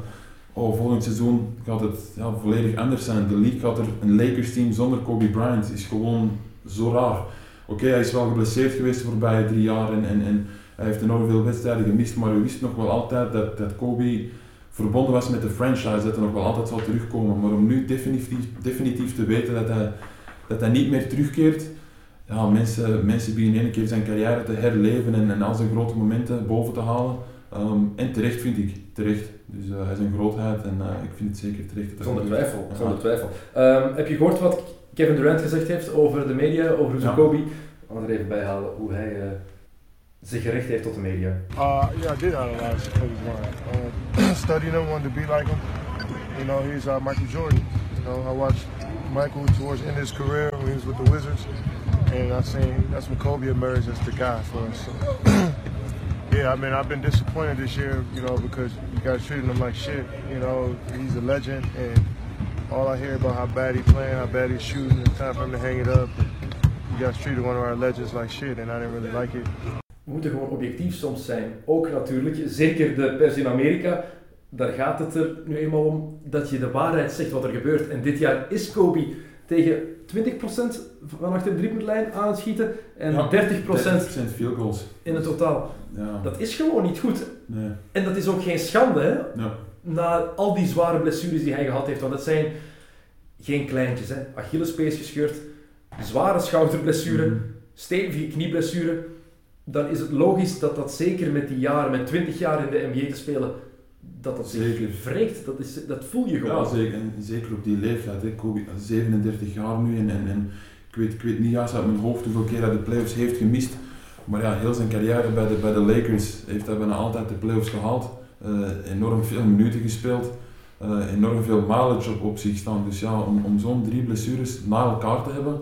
oh, volgend seizoen gaat het ja, volledig anders zijn. De league gaat er een Lakers team zonder Kobe Bryant is gewoon zo raar. Oké, hij is wel geblesseerd geweest de voorbije drie jaar en, en, en hij heeft enorm veel wedstrijden gemist, maar we wisten nog wel altijd dat, dat Kobe verbonden was met de franchise, dat hij nog wel altijd zal terugkomen. Maar om nu definitief, definitief te weten dat hij, dat hij niet meer terugkeert, ja, mensen, mensen beginnen één keer zijn carrière te herleven en, en al zijn grote momenten boven te halen. Ehm, en terecht vind ik, terecht. Dus hij is een grootheid en ik vind het zeker terecht. Dat zonder twijfel, zonder twijfel. Ehm, heb je gehoord wat Kevin Durant gezegd heeft over de media, over hoe ja. Kobe? Ik er even bij halen hoe hij zich gericht heeft tot de media. Uh, yeah, I did analyze Kobe Bryant. Studying him, wanted to be like him. You know, he's uh, Michael Jordan. You know, I watched Michael towards the end of his career when he was with the Wizards, and I seen that's when Kobe emerged as the guy for us. So, yeah, I mean, I've been disappointed this year, you know, because you guys treating him like shit. You know, he's a legend, and all I hear about how bad he's playing, how bad he's shooting, it's time for him to hang it up. You guys treated one of our legends like shit, and I didn't really like it. We moeten gewoon objectief soms zijn. Ook natuurlijk, zeker de pers in Amerika, daar gaat het er nu eenmaal om dat je de waarheid zegt wat er gebeurt. En dit jaar is Kobe tegen 20% van achter de driepuntlijn aan het schieten en ja, 30%, 30% field goals. in het totaal. Ja. Dat is gewoon niet goed. Nee. En dat is ook geen schande, hè? Ja. Na al die zware blessures die hij gehad heeft, want het zijn geen kleintjes, hè? Achillespees gescheurd, zware schouderblessure, mm. stevige knieblessure. Dan is het logisch dat dat zeker met die jaren, met 20 jaar in de NBA te spelen, dat dat zeker. wreekt. Dat, is, dat voel je gewoon. Ja, zeker. En zeker op die leeftijd. Hè. Kobe, 37 jaar nu en, en, en ik, weet, ik weet niet juist uit mijn hoofd hoeveel keer hij de playoffs heeft gemist. Maar ja, heel zijn carrière bij de, bij de Lakers heeft hij bijna altijd de playoffs gehaald. Uh, enorm veel minuten gespeeld. Uh, enorm veel mileage op, op zich staan. Dus ja, om, om zo'n drie blessures na elkaar te hebben,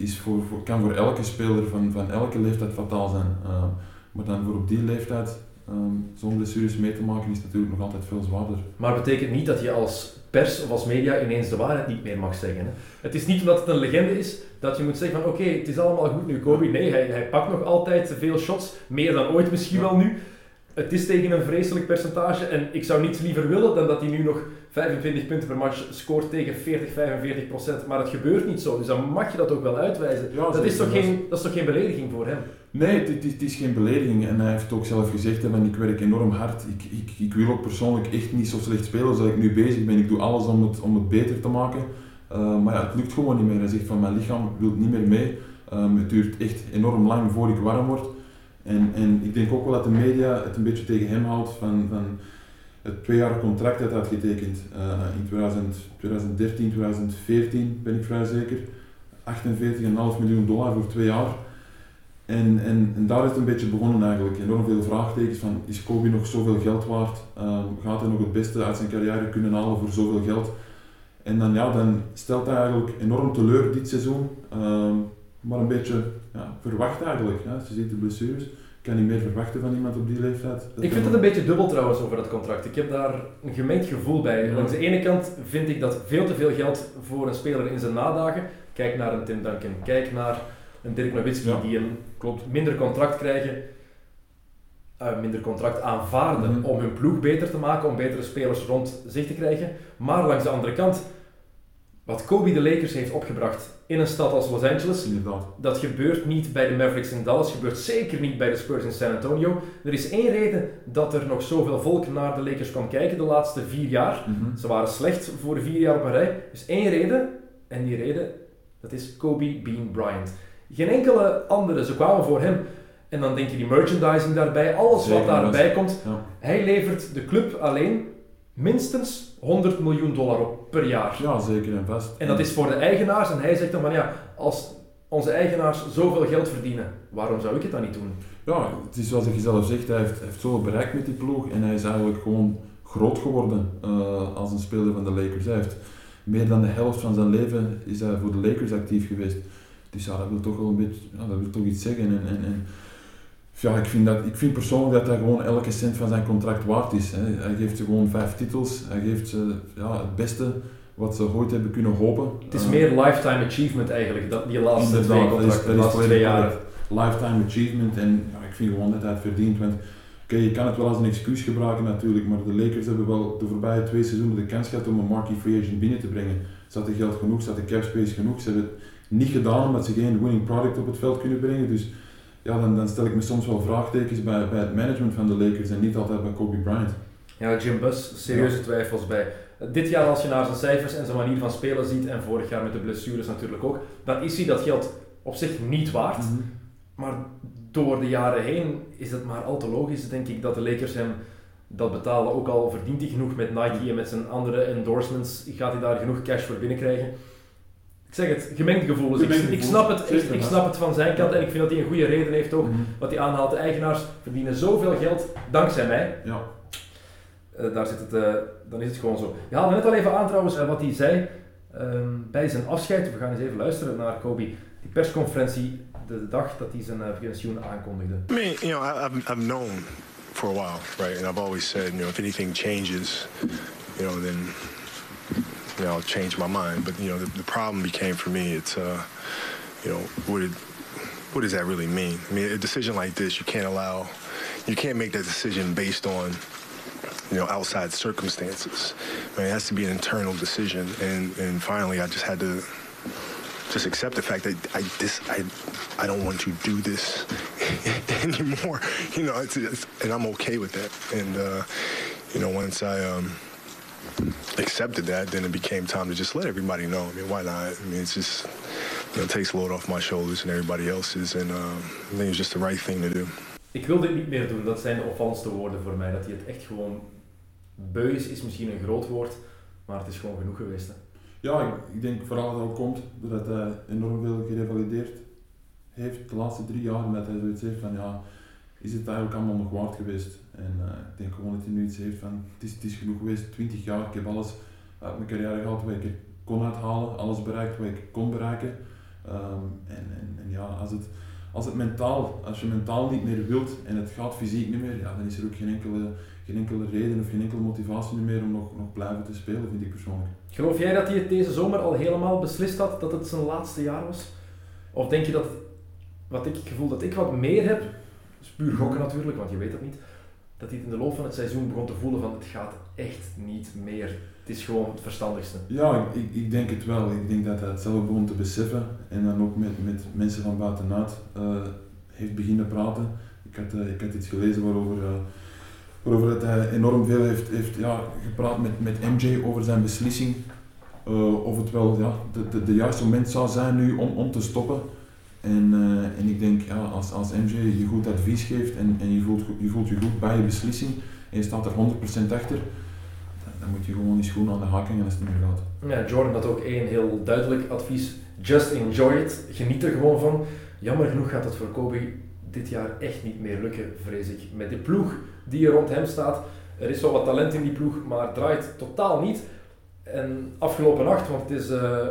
is voor, voor, kan voor elke speler van, van elke leeftijd fataal zijn. Uh, maar dan voor op die leeftijd um, zo'n blessures mee te maken is natuurlijk nog altijd veel zwaarder. Maar betekent niet dat je als pers of als media ineens de waarheid niet meer mag zeggen. Hè? Het is niet omdat het een legende is dat je moet zeggen van oké, het is allemaal goed nu Kobe. Nee, hij, hij pakt nog altijd veel shots, meer dan ooit misschien wel nu. Het is tegen een vreselijk percentage en ik zou niets liever willen dan dat hij nu nog 25 punten per match scoort tegen 40, 45 procent. Maar het gebeurt niet zo, dus dan mag je dat ook wel uitwijzen. dat, is toch geen, dat is toch geen belediging voor hem? Nee, het, het, is geen belediging. En hij heeft ook zelf gezegd, ik werk enorm hard. Ik, ik, ik wil ook persoonlijk echt niet zo slecht spelen als ik nu bezig ben. Ik doe alles om het, om het beter te maken. Uh, maar ja, het lukt gewoon niet meer. Hij zegt van mijn lichaam wil niet meer mee. Um, het duurt echt enorm lang voor ik warm word. En, en ik denk ook wel dat de media het een beetje tegen hem houdt van, van het tweejarig contract dat hij had getekend. Uh, in 2000, 2013, 2014 ben ik vrij zeker. 48,5 miljoen dollar voor twee jaar. En, en, en, daar is het een beetje begonnen eigenlijk. Enorm veel vraagtekens van, is Kobe nog zoveel geld waard? Um, gaat hij nog het beste uit zijn carrière kunnen halen voor zoveel geld? En dan, ja, dan stelt hij eigenlijk enorm teleur dit seizoen. Um, maar een beetje ja, verwacht eigenlijk. Als je ziet de blessures, kan niet meer verwachten van iemand op die leeftijd. ik vind het een beetje dubbel trouwens over dat contract. Ik heb daar een gemengd gevoel bij. Ja. Langs de ene kant vind ik dat veel te veel geld voor een speler in zijn nadagen. Kijk naar een Tim Duncan, kijk naar een Dirk Nowitzki die een klopt, minder contract krijgen, uh, minder contract aanvaarden mhm. om hun ploeg beter te maken, om betere spelers rond zich te krijgen. Maar langs de andere kant, wat Kobe de Lakers heeft opgebracht in een stad als Los Angeles, dat gebeurt niet bij de Mavericks in Dallas, gebeurt zeker niet bij de Spurs in San Antonio. Er is één reden dat er nog zoveel volk naar de Lakers kwam kijken de laatste vier jaar. Mhm. Ze waren slecht voor vier jaar op een rij. Is één reden, en die reden, dat is Kobe Bean Bryant. Geen enkele andere, ze kwamen voor hem. En dan denk je die merchandising daarbij, alles wat daarbij komt. Hij levert de club alleen minstens 100 miljoen dollar op per jaar. Ja, zeker en vast. En dat is voor de eigenaars. En hij zegt dan van ja, als onze eigenaars zoveel geld verdienen, waarom zou ik het dan niet doen? Ja, het is zoals je zelf zegt, hij heeft, heeft zoveel bereikt met die ploeg en hij is eigenlijk gewoon groot geworden uh, als een speler van de Lakers. Hij heeft meer dan de helft van zijn leven is hij voor de Lakers actief geweest. Dus ja, dat wil toch wel een beetje, ja, dat wil toch iets zeggen. En, en, en ja, ik vind, dat, ik vind persoonlijk dat hij gewoon elke cent van zijn contract waard is. Hè. Hij geeft ze gewoon vijf titels, hij geeft ze ja, het beste wat ze ooit hebben kunnen hopen. Het is meer lifetime achievement eigenlijk, dat, die laatste twee contracten, de laatste twee jaar. Lifetime achievement en ja, ik vind gewoon dat hij het verdient. Want oké, je kan het wel als een excuus gebruiken natuurlijk, maar de Lakers hebben wel de voorbije twee seizoenen de kans gehad om een marquee free agent binnen te brengen. Ze hadden geld genoeg, ze hadden cap space genoeg, ze hebben het niet gedaan omdat ze geen winning product op het veld kunnen brengen. Dus ja, dan, dan stel ik me soms wel vraagtekens bij, bij het management van de Lakers en niet altijd bij Kobe Bryant. Ja, Jim Buss, serieuze twijfels bij. Dit jaar als je naar zijn cijfers en zijn manier van spelen ziet, en vorig jaar met de blessures natuurlijk ook, dan is hij dat geld op zich niet waard. Mhm. Maar door de jaren heen is het maar al te logisch, denk ik, dat de Lakers hem dat betalen. Ook al verdient hij genoeg met Nike en met zijn andere endorsements, gaat hij daar genoeg cash voor binnenkrijgen. Ik zeg het, gemengd gevoelens. Gemengd ik, ik, snap het, ik, ik snap het van zijn kant en ik vind dat hij een goede reden heeft ook. Mhm. Wat hij aanhaalt, de eigenaars verdienen zoveel geld dankzij mij. Ja. Eh, daar zit het, eh, dan is het gewoon zo. Je haalde net al even aan trouwens eh, wat hij zei ehm, bij zijn afscheid. We gaan eens even luisteren naar Kobe. Die persconferentie de dag dat hij zijn pensioen aankondigde. I mean, you know, I, I've, I've known for a while, right? And I've always said, you know, if anything changes, you know, then, you know, I'll change my mind. But, you know, the, the problem became for me, it's, uh, you know, what what does that really mean? I mean, a decision like this, you can't allow, you can't make that decision based on, you know, outside circumstances. I mean, it has to be an internal decision. And, and finally, I just had to just accept the fact that I this I I don't want to do this anymore. You know, it's, it's, and I'm okay with that. And uh, you know, once I um, accepted that, then it became time to just let everybody know. I mean, why not? I mean, it's just you know, it takes a load off my shoulders and everybody else's, and um, I think it's just the right thing to do. Ik wil dit niet meer doen, dat zijn de opvallendste woorden voor mij. Dat hij het echt gewoon beu is, is misschien een groot woord, maar het is gewoon genoeg geweest. Hè. Ja, ik, ik denk vooral dat het komt doordat hij enorm veel gerevalideerd heeft de laatste drie jaar. Dat hij zoiets heeft van ja, is het eigenlijk allemaal nog waard geweest? En eh, ik denk gewoon dat hij nu iets heeft van het is, het is genoeg geweest, 20 jaar, ik heb alles uit mijn carrière gehad wat ik kon uithalen, alles bereikt wat ik kon bereiken. Ehm, en, en, en ja, als het, als het mentaal, als je mentaal niet meer wilt en het gaat fysiek niet meer, ja, dan is er ook geen enkele, geen enkele reden of geen enkele motivatie meer om nog, nog blijven te spelen, vind ik persoonlijk. Geloof jij dat hij het deze zomer al helemaal beslist had dat het zijn laatste jaar was? Of denk je dat, wat ik gevoel dat ik wat meer heb, is puur gokken natuurlijk, want je weet het niet, dat hij in de loop van het seizoen begon te voelen van het gaat echt niet meer. Het is gewoon het verstandigste. Ja, ik, ik, denk het wel. Ik denk dat hij het zelf begon te beseffen en dan ook met, met mensen van buitenuit eh, heeft beginnen praten. Ik had, eh, ik had iets gelezen waarover, eh, waarover dat hij enorm veel heeft, heeft ja, gepraat met, met MJ over zijn beslissing. of het wel ja, de, de, de juiste moment zou zijn nu om, om te stoppen. En, eh, en ik denk, ja, als, als MJ je goed advies geeft en, en je, voelt, je voelt je goed bij je beslissing en je staat er 100% achter, dan, dan moet je gewoon die schoen aan de haak hangen als het niet meer gaat. Ja, Jordan had ook één heel duidelijk advies. Just enjoy it. Geniet er gewoon van. Jammer genoeg gaat het voor Kobe dit jaar echt niet meer lukken, vrees ik. Met de ploeg die er rond hem staat. Er is wel wat talent in die ploeg, maar draait totaal niet. En afgelopen nacht, want het is eh,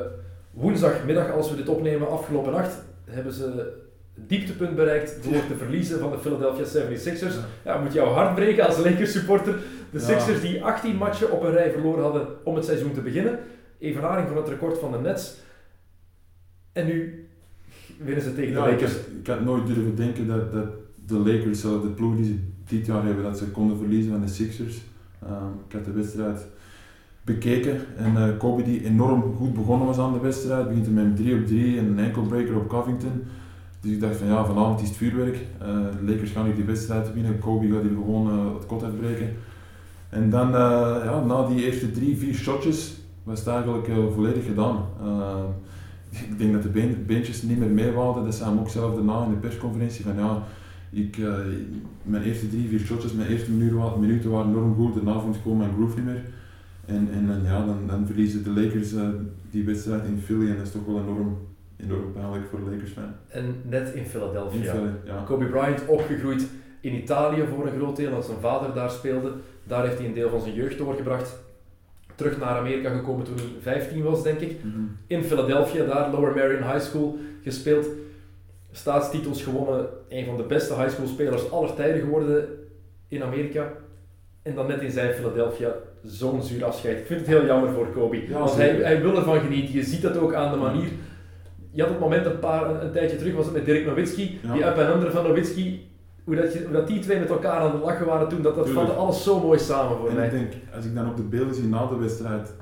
woensdagmiddag als we dit opnemen, afgelopen nacht hebben ze het dieptepunt bereikt door te verliezen van de Philadelphia 76ers. Ja, moet jouw hart breken als Lakers supporter. De. Sixers die 18 matchen op een rij verloren hadden om het seizoen te beginnen. Evenaring van het record van de Nets. En nu winnen ze tegen Ja, de ik, Lakers. had, ik had nooit durven denken dat, dat de Lakers, zelf de ploeg die ze dit jaar hebben, dat ze konden verliezen van de Sixers. Ehm, ik had de wedstrijd bekeken en eh, Kobe die enorm goed begonnen was aan de wedstrijd, begint met een 3 op 3 en een ankle breaker op Covington. Dus ik dacht van ja, vanavond is het vuurwerk. Eh, de Lakers gaan hier die wedstrijd winnen, Kobe gaat hier gewoon eh, het kot uitbreken. En dan, ja, na die eerste drie, vier shotjes, was het eigenlijk volledig gedaan. Ik denk dat de been, beentjes niet meer meewouden. Dat zei hem ook zelf daarna in de persconferentie van ja, ik, mijn eerste drie, vier shotjes, mijn eerste minuten, wa- minuten waren enorm goed. Daarna vond ik gewoon mijn groove niet meer. En, en, dan, ja, dan, dan verliezen de Lakers eh, die wedstrijd in Philly en dat is toch wel enorm, enorm pijnlijk voor de Lakers fan. En net in In Philadelphia. Philly, ja. Kobe Bryant opgegroeid in Italië voor een groot deel, omdat zijn vader daar speelde. Daar heeft hij een deel van zijn jeugd doorgebracht. Terug naar Amerika gekomen toen hij 15 was, denk ik. Mhm. In Philadelphia, daar Lower Marion High School gespeeld. Staatstitels gewonnen, een van de beste high school spelers aller tijden geworden in Amerika. En dan net in zijn Philadelphia zo'n zuur afscheid. Ik vind het heel jammer voor Kobe. Ja, want hij, hij wil ervan genieten. Je ziet dat ook aan de manier. Je had het moment een, paar, een, een tijdje terug, was het met Dirk Nowitzki. Ja. Die up en under van Nowitzki. Hoe dat, je, hoe dat die twee met elkaar aan het lachen waren toen. Dat, dat vatte alles zo mooi samen voor En mij. ik denk, als ik dan ook de beelden zie na de wedstrijd,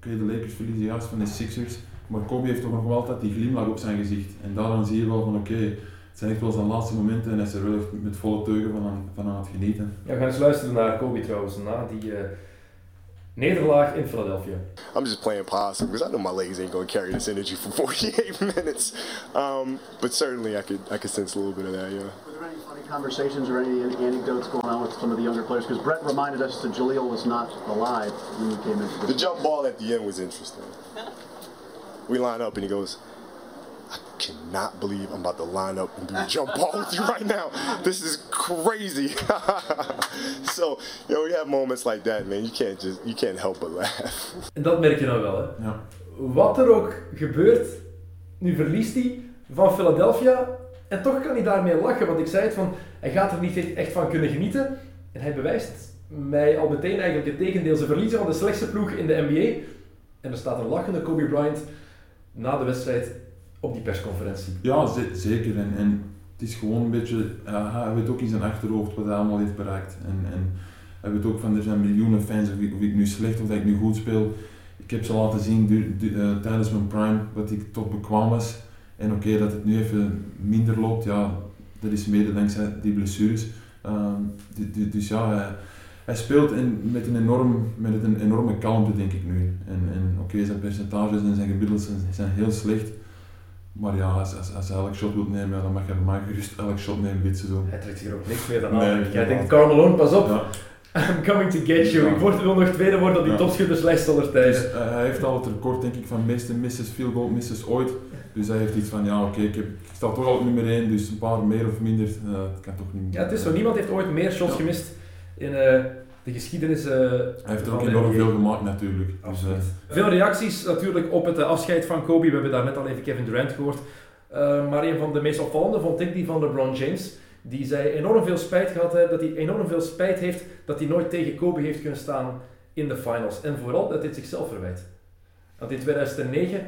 kun je de Lakers verliezen juist van de Sixers, maar Kobe heeft toch nog wel altijd die glimlach op zijn gezicht. En daaraan zie je wel van oké, het zijn echt wel zijn laatste momenten en hij is er wel met volle teugen van aan, van aan het genieten. Ja, we gaan eens luisteren naar Kobe trouwens, na die eh, nederlaag in Philadelphia. I'm just playing possum because I know my legs ain't gonna carry this energy for 48 minutes. Um, but certainly, I could I could sense a little bit of that. Yeah. Were there any funny conversations or any anecdotes going on with some of the younger players? Because Brett reminded us that Jaleel was not alive when we came into The this. jump ball at the end was interesting. We line up and he goes, I cannot believe I'm about to line up and do a jump ball with you right now. This is crazy. so, you know, we have moments like that, man. You can't just, you can't help but laugh. En dat merk je dan wel, hè. Ja. Wat er ook gebeurt, nu verliest hij van Philadelphia en toch kan hij daarmee lachen, want ik zei het van, hij gaat er niet echt- echt van kunnen genieten en hij bewijst mij al meteen eigenlijk het tegendeel. Ze verliezen van de slechtste ploeg in de NBA en er staat een lachende Kobe Bryant na de wedstrijd op die persconferentie. Ja, ze- zeker. En, en het is gewoon een beetje, hij weet ook in zijn achterhoofd wat hij allemaal heeft bereikt. En, en hij weet ook van, er zijn miljoenen fans, of ik, ik nu slecht of dat ik nu goed speel. Ik heb ze laten zien eh, tijdens mijn prime wat ik tot bekwaam was. En oké, dat het nu even minder loopt, ja, dat is mede dankzij die blessures. Ehm, du- du- dus ja, hij, hij speelt in, met, een enorm, met een enorme kalmte, denk ik nu. En, en oké, zijn percentages en zijn gemiddeld zijn, zijn heel slecht. Maar ja, als, als, als hij elk shot wil nemen, ja, dan mag hij voor mij gerust elk shot nemen dit seizoen. Hij trekt zich er ook niks meer dan Nee, aan. Jij denkt, Malone, pas op, Ja. I'm coming to get you. Ja. Ik word, wil nog tweede worden op die Ja. topschutterslijst aller tijden. Dus, eh, hij heeft al het record denk ik van meeste misses, field goal misses ooit. Dus hij heeft iets van, ja oké, ik, ik sta toch al op nummer 1, dus een paar meer of minder, eh, het kan toch niet Ja, het is zo. Niemand heeft ooit meer shots gemist in eh, de geschiedenis eh, Hij heeft ook enorm veel gemaakt natuurlijk. Dus, eh, Veel reacties natuurlijk op het eh, afscheid van Kobe. We hebben daar net al even Kevin Durant gehoord. Eh, maar een van de meest opvallende vond ik die van LeBron James. Die zei enorm veel spijt gehad heeft, dat hij enorm veel spijt heeft dat hij nooit tegen Kobe heeft kunnen staan in de finals. En vooral dat hij het zichzelf verwijt. Want in 2009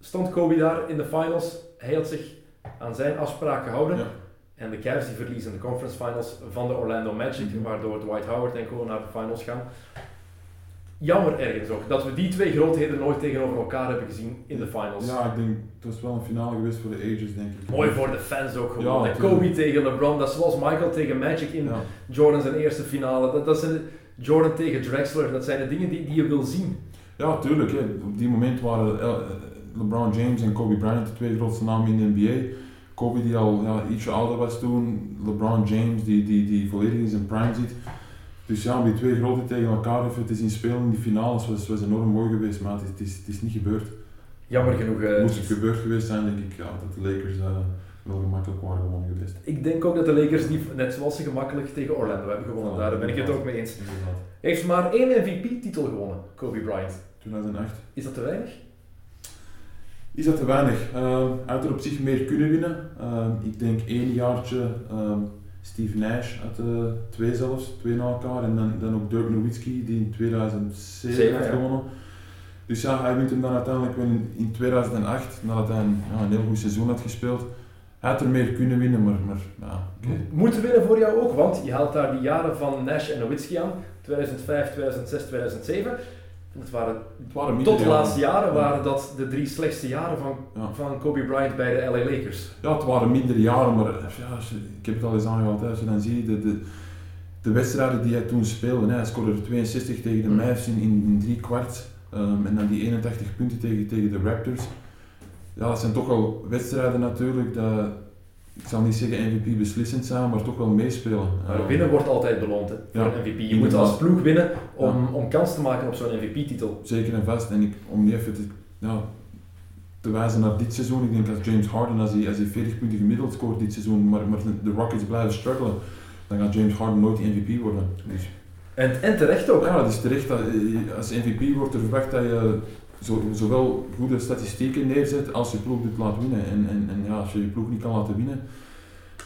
stond Kobe daar in de finals. Hij had zich aan zijn afspraak gehouden. Ja. En de Cavs die verliezen de conference finals van de Orlando Magic, Mhm. waardoor Dwight Howard en co naar de finals gaan. Jammer ergens ook dat we die twee grootheden nooit tegenover elkaar hebben gezien in de finals. ja, ik denk, het was wel een finale geweest voor de ages denk ik. Mooi voor de fans ook gewoon. Ja, En. Kobe tegen LeBron, dat is zoals Michael tegen Magic in Ja. Jordan zijn eerste finale. Dat, dat zijn Jordan tegen Drexler, dat zijn de dingen die, die je wil zien. Ja, tuurlijk. Hè. Op die moment waren eh, LeBron James en Kobe Bryant de twee grootste namen in de NBA. Kobe die al ja, ietsje ouder was toen, LeBron James die, die, die volledig in zijn prime zit. Dus ja, om die twee grote tegen elkaar even te zien spelen in die finales was, was enorm mooi geweest, maar het is, het is, het is niet gebeurd. Jammer genoeg. eh, Moest het gebeurd geweest zijn, denk ik ja, dat de Lakers eh, wel gemakkelijk waren gewonnen geweest. ik denk ook dat de Lakers die, net zoals ze gemakkelijk tegen Orlando hebben gewonnen, daar ben ik het ook mee eens. Inderdaad. Heeft maar één MVP-titel gewonnen, Kobe Bryant. 2008. Is dat te weinig? Is dat te weinig? Uh, hij had er op zich meer kunnen winnen. Uh, ik denk één jaartje ehm, Steve Nash had uh, twee zelfs, twee na elkaar. En dan, dan ook Dirk Nowitzki die in 2007 Zeven, had ja. gewonnen. Dus ja, hij wint hem dan uiteindelijk wel in, in 2008, nadat hij een, ja, een heel goed seizoen had gespeeld. Hij had er meer kunnen winnen, maar, maar ja. Moeten winnen voor jou ook, want je haalt daar die jaren van Nash en Nowitzki aan, 2005, 2006, 2007. Waren, tot de laatste jaren Ja. waren dat de drie slechtste jaren van, Ja. van Kobe Bryant bij de LA Lakers. Ja, het waren mindere jaren, maar ja, ik heb het al eens aangehaald. hè, Als je dan ziet de, de, de wedstrijden die hij toen speelde, hè, hij scoorde er 62 tegen de. Mavs in, in, in drie kwart. ehm, en dan die 81 punten tegen, tegen de Raptors. Ja, dat zijn toch wel wedstrijden natuurlijk. Dat, ik zal niet zeggen MVP beslissend zijn, maar toch wel meespelen. Maar winnen wordt altijd beloond hè, voor Ja, een MVP. Je moet als ploeg winnen om, om kans te maken op zo'n MVP-titel. Zeker en vast. En ik, om niet even te, ja, te wijzen naar dit seizoen, ik denk als James Harden, als hij, als hij 40 punten gemiddeld scoort dit seizoen, maar, maar de Rockets blijven struggelen, dan gaat James Harden nooit die MVP worden. Dus, En, en terecht ook. ja, het is terecht dat eh, als MVP wordt er verwacht dat je zo, zowel goede statistieken neerzet als je ploeg dit laat winnen. En, en, en ja, als je je ploeg niet kan laten winnen,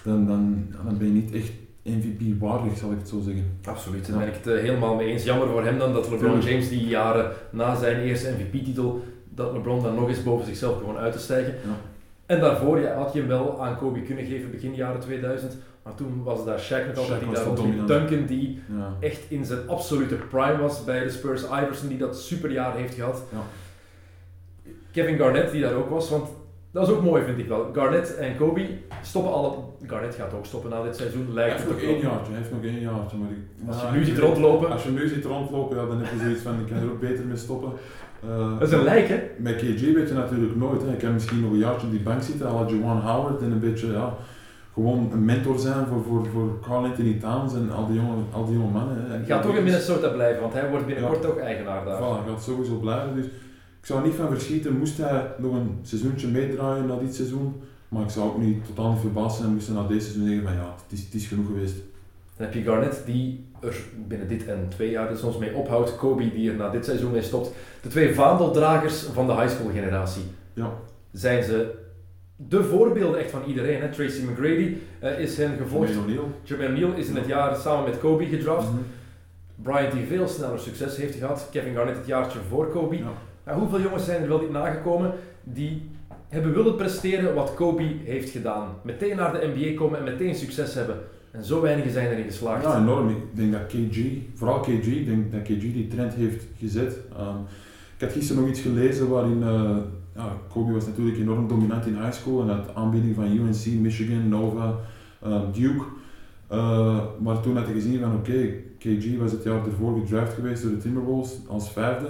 dan, dan, dan ben je niet echt MVP waardig, zal ik het zo zeggen. Absoluut, daar Ja. ben ik het eh, helemaal mee eens. Jammer voor hem dan dat LeBron. James die jaren na zijn eerste MVP-titel, dat LeBron dan nog eens boven zichzelf begon uit te stijgen. Ja. En daarvoor ja, had je hem wel aan Kobe kunnen geven begin jaren 2000, maar toen was daar Shaq nog altijd die daar rondliep. dominant. Duncan die Ja. echt in zijn absolute prime was bij de Spurs, Iverson die dat superjaar heeft gehad. Ja. Kevin Garnett die daar ook was, want dat is ook mooi vind ik wel. Garnett en Kobe stoppen alle... Garnett gaat ook stoppen na dit seizoen, Hij lijkt heeft het nog één jaartje, hij heeft nog één jaartje. Maar ik, Als je ja, nu ziet rondlopen- Als je nu ziet rondlopen, ja, dan heb je zoiets van, ik kan er ook beter mee stoppen. Eh, Dat is een lijk hè? Met KG weet je natuurlijk nooit. Hè. Ik kan misschien nog een jaartje op die bank zitten, à la Juwan Howard en een beetje ja, gewoon een mentor zijn voor, voor, voor Carl Anthony Towns en al die jonge, al die jonge mannen. hè. Hij gaat toch in Minnesota blijven, want hij wordt binnenkort ook eigenaar daar. Voilà, hij gaat sowieso blijven. Dus zou niet van verschieten, moest hij nog een seizoentje meedraaien na dit seizoen. Maar ik zou ook niet totaal niet verbaasd zijn, moest hij na deze seizoen zeggen van ja, het is, het is genoeg geweest. Dan heb je Garnett die er binnen dit en twee jaar ons mee ophoudt. Kobe die er na dit seizoen mee stopt. De twee vaandeldragers van de high school generatie. Ja. Zijn ze de voorbeelden echt van iedereen. Hè? Tracy McGrady eh, is hen gevolgd. Jermaine O'Neal. Is in het jaar samen met Kobe gedraft. Mhm. Bryant die veel sneller succes heeft gehad. Kevin Garnett het jaartje voor Kobe. Ja. Hoeveel jongens zijn er wel niet nagekomen die hebben willen presteren wat Kobe heeft gedaan. Meteen naar de NBA komen en meteen succes hebben. En zo weinigen zijn erin geslaagd. Ja, enorm. Ik denk dat KG, vooral KG, ik denk dat KG die trend heeft gezet. Ehm, ik had gisteren nog iets gelezen waarin eh, ja, Kobe was natuurlijk enorm dominant in high school en had aanbieding van UNC, Michigan, Nova, eh, Duke. Eh, maar toen had je gezien van oké, KG was het jaar ervoor gedraft geweest door de Timberwolves als vijfde.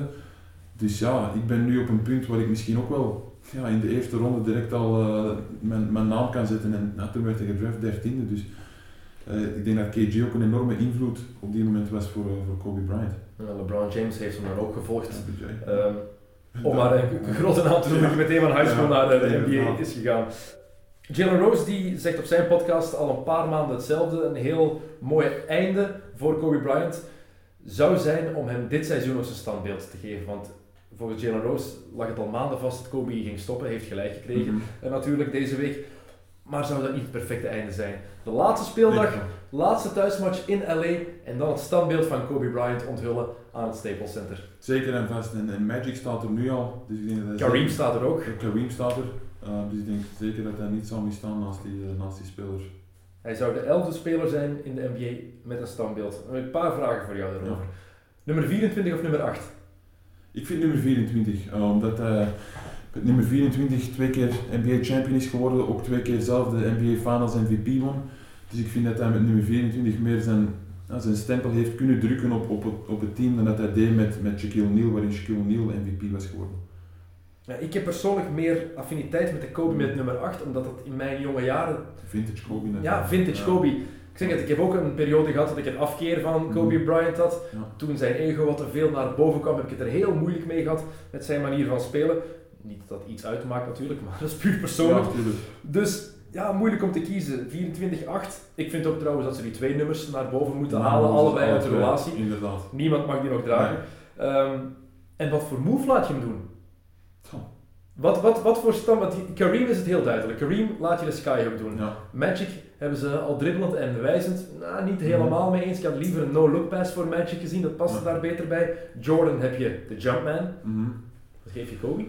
Dus ja, ik ben nu op een punt waar ik misschien ook wel ja, in de eerste ronde direct al eh, mijn, mijn naam kan zetten. En ja, toen werd hij gedraft dertiende. Dus eh, ik denk dat KG ook een enorme invloed op die moment was voor, eh, voor Kobe Bryant. LeBron James heeft hem dan ook gevolgd. Ehm, om maar een, grote naam te noemen die meteen van high school Ja, naar de. NBA is gegaan. Jalen Rose die zegt op zijn podcast al een paar maanden hetzelfde. Een heel mooi einde voor Kobe Bryant zou zijn om hem dit seizoen ook zijn standbeeld te geven. Want volgens Jalen Rose lag het al maanden vast dat Kobe ging stoppen. Heeft gelijk gekregen. Mhm. En natuurlijk deze week. Maar zou dat niet het perfecte einde zijn? De laatste speeldag, laatste thuismatch in LA en dan het standbeeld van Kobe Bryant onthullen aan het Staples Center. Zeker en vast. En, Magic staat er nu al. Dus ik denk dat Kareem zeker- staat er ook. Kareem staat er. Uh, dus ik denk zeker dat hij niet zou misstaan naast die, eh, naast die speler. Hij zou de elfde speler zijn in de NBA met een standbeeld. Een paar vragen voor jou daarover. Nummer 24 of nummer 8? Ik vind nummer 24, eh, omdat hij met nummer 24 twee keer NBA champion is geworden, ook twee keer zelf de NBA Finals MVP won. Dus ik vind dat hij met nummer 24 meer zijn, ja, zijn stempel heeft kunnen drukken op, op, het, op het team dan dat hij deed met, met Shaquille O'Neal, waarin Shaquille O'Neal MVP was geworden. Ja, ik heb persoonlijk meer affiniteit met de Kobe met nummer 8, omdat het in mijn jonge jaren... Vintage Kobe. net. Ja, vintage Kobe. Ik zeg het, ik heb ook een periode gehad dat ik een afkeer van Kobe Mhm. Bryant had. Ja. Toen zijn ego wat te veel naar boven kwam, heb ik het er heel moeilijk mee gehad met zijn manier van spelen. Niet dat dat iets uitmaakt natuurlijk, maar dat is puur persoonlijk. Ja. Dus ja, moeilijk om te kiezen. 24-8. Ik vind ook trouwens dat ze die twee nummers naar boven moeten halen, allebei alle uit de relatie. Inderdaad. Niemand mag die nog dragen. Ehm, en wat voor move laat je hem doen? Wat, wat, wat voor stand? Kareem is het heel duidelijk. Kareem laat je de skyhook doen. Ja. Magic hebben ze al dribbelend en wijzend nou, niet helemaal mee eens. Ik had liever een no-look pass voor Magic gezien, dat past Ja. daar beter bij. Jordan heb je de Jumpman. Mhm. Wat geef je Kobe?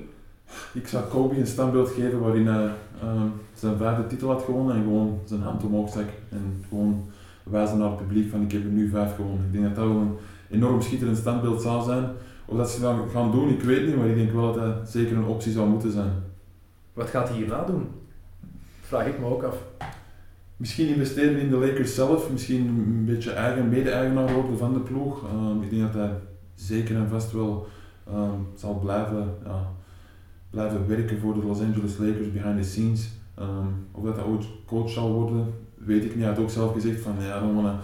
Ik zou Kobe een standbeeld geven waarin hij ehm, zijn vijfde titel had gewonnen en gewoon zijn hand omhoog stak en gewoon wijzen naar het publiek van ik heb er nu vijf gewonnen. Ik denk dat dat wel een enorm schitterend standbeeld zou zijn. Of dat ze dat gaan doen, ik weet niet, maar ik denk wel dat dat zeker een optie zou moeten zijn. Wat gaat hij hierna doen? Vraag ik me ook af. Misschien investeren in de Lakers zelf, misschien een beetje eigen mede-eigenaar worden van de ploeg. Ehm, ik denk dat hij zeker en vast wel ehm, zal blijven, ja, blijven werken voor de Los Angeles Lakers behind the scenes. Ehm, of dat hij ooit coach zal worden, weet ik niet. Hij had ook zelf gezegd van ja, I don't wanna,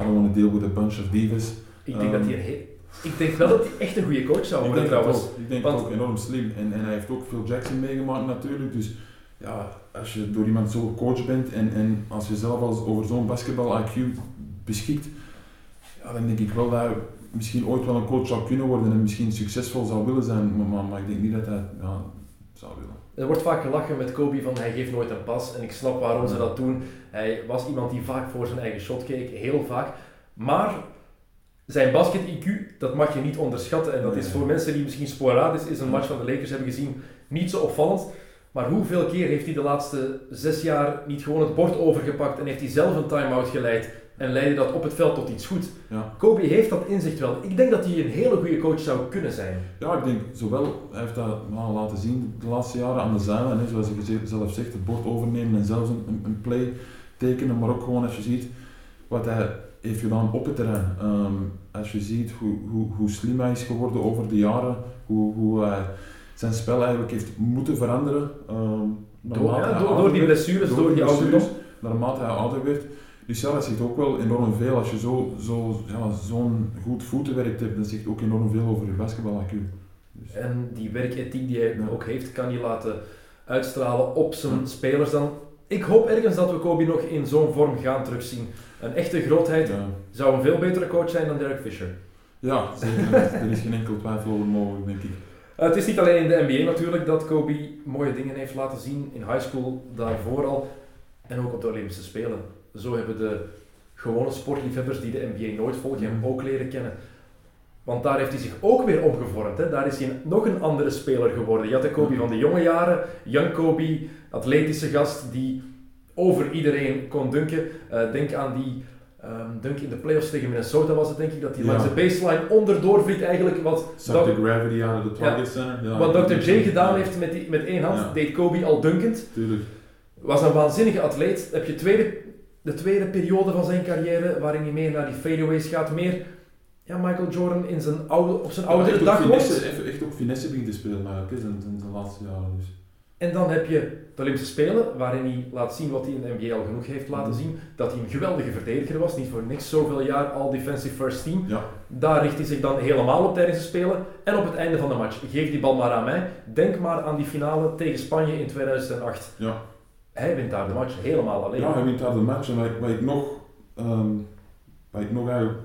I don't wanna deal with a bunch of divas. Ik denk, dat hij ik denk wel dat hij echt een goede coach zou Ik worden denk het trouwens. Ik denk Want- ook enorm slim. En, en hij heeft ook Phil Jackson meegemaakt natuurlijk. Dus ja, als je door iemand zo gecoacht bent en, en als je zelf als over zo'n basketbal IQ beschikt, ja, dan denk ik wel dat hij misschien ooit wel een coach zou kunnen worden en misschien succesvol zou willen zijn. Maar, maar, maar ik denk niet dat hij ja, zou willen. Er wordt vaak gelachen met Kobe van hij geeft nooit een pas en ik snap waarom ze dat doen. Hij was iemand die vaak voor zijn eigen shot keek, heel vaak. Maar zijn basket-IQ, dat mag je niet onderschatten. En dat is voor mensen die misschien sporadisch is een match van de Lakers hebben gezien, niet zo opvallend. Maar hoeveel keer heeft hij de laatste zes jaar niet gewoon het bord overgepakt en heeft hij zelf een time-out geleid en leidde dat op het veld tot iets goed? Ja. Kobe heeft dat inzicht wel. Ik denk dat hij een hele goede coach zou kunnen zijn. Ja, ik denk zowel, hij heeft dat laten zien de laatste jaren aan de zijlijn, hè, zoals hij zelf zegt, het bord overnemen en zelfs een, een, play tekenen, maar ook gewoon als je ziet wat hij heeft gedaan op het terrein. Ehm, als je ziet hoe, hoe, hoe slim hij is geworden over de jaren, hoe, hoe hij zijn spel eigenlijk heeft moeten veranderen. ehm, Door, ja, door, die blessures, door, die ouderdom. naarmate hij ouder werd. Dus ja, dat zegt ook wel enorm veel. Als je zo'n zo, ja, zo'n goed voetenwerk hebt, dat zegt ook enorm veel over je basketbal-accu. Dus. En die werkethiek die hij ook heeft, kan hij laten uitstralen op zijn spelers dan. Ik hoop ergens dat we Kobe nog in zo'n vorm gaan terugzien. Een echte grootheid zou een veel betere coach zijn dan Derek Fisher. ja zeker. er is geen enkel twijfel over mogelijk, denk ik. Uh, het is niet alleen in de NBA natuurlijk dat Kobe mooie dingen heeft laten zien. In high school daarvoor al. En ook op de Olympische Spelen. Zo hebben de gewone sportliefhebbers die de NBA nooit volgen hem ook leren kennen. Want daar heeft hij zich ook weer omgevormd. Hè. Daar is hij nog een andere speler geworden. Je had de Kobe van de jonge jaren, young Kobe, atletische gast die over iedereen kon dunken. Uh, denk aan die um, dunk in de playoffs tegen Minnesota was het denk ik, dat hij Ja. langs de baseline onderdoor vliegt eigenlijk wat Zag de gravity aan de target center. Ja, wat Dr. J gedaan heeft met, die, met één hand, deed Kobe al dunkend. Tuurlijk. Was een waanzinnige atleet. Heb je tweede, de tweede periode van zijn carrière, waarin hij meer naar die fadeaways gaat, meer ja, Michael Jordan in zijn oude, op zijn oudere dag wordt. echt, echt ook finesse begint te spelen eigenlijk, zijn, zijn, zijn laatste jaren. Dus. En dan heb je de Olympische Spelen, waarin hij laat zien wat hij in de NBA al genoeg heeft laten Mhm. zien. Dat hij een geweldige verdediger was, niet voor niks zoveel jaar al defensive first team. Ja. Daar richt hij zich dan helemaal op tijdens de Spelen. En op het einde van de match, geef die bal maar aan mij. Denk maar aan die finale tegen Spanje in 2008. Ja. Hij wint daar de match helemaal alleen. Ja, hij wint daar de match. En wat, ik- nog, ehm, wat ik nog eigenlijk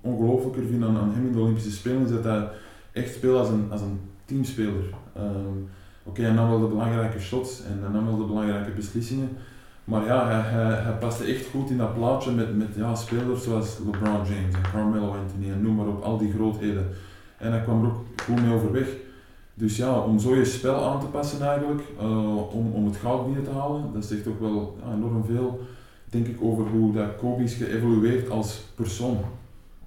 ongelooflijker vind aan, aan hem in de Olympische Spelen, is dat hij echt speelt als een, als een teamspeler. Ehm, Oké, hij nam wel de belangrijke shots en hij nam wel de belangrijke beslissingen. Maar ja, hij, hij, hij paste echt goed in dat plaatje met, met ja, spelers zoals LeBron James en Carmelo Anthony en noem maar op, al die grootheden. En hij kwam er ook goed mee overweg. Dus ja, om zo je spel aan te passen eigenlijk, eh, om, om het goud binnen te halen, dat zegt ook wel ja, enorm veel, denk ik, over hoe dat Kobe is geëvolueerd als persoon.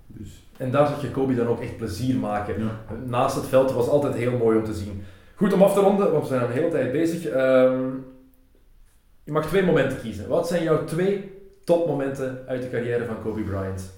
Dus, En daar zag je Kobe dan ook echt plezier maken. ja. Naast het veld was altijd heel mooi om te zien. Goed om af te ronden, want we zijn al een hele tijd bezig. Ehm, je mag twee momenten kiezen. Wat zijn jouw twee topmomenten uit de carrière van Kobe Bryant?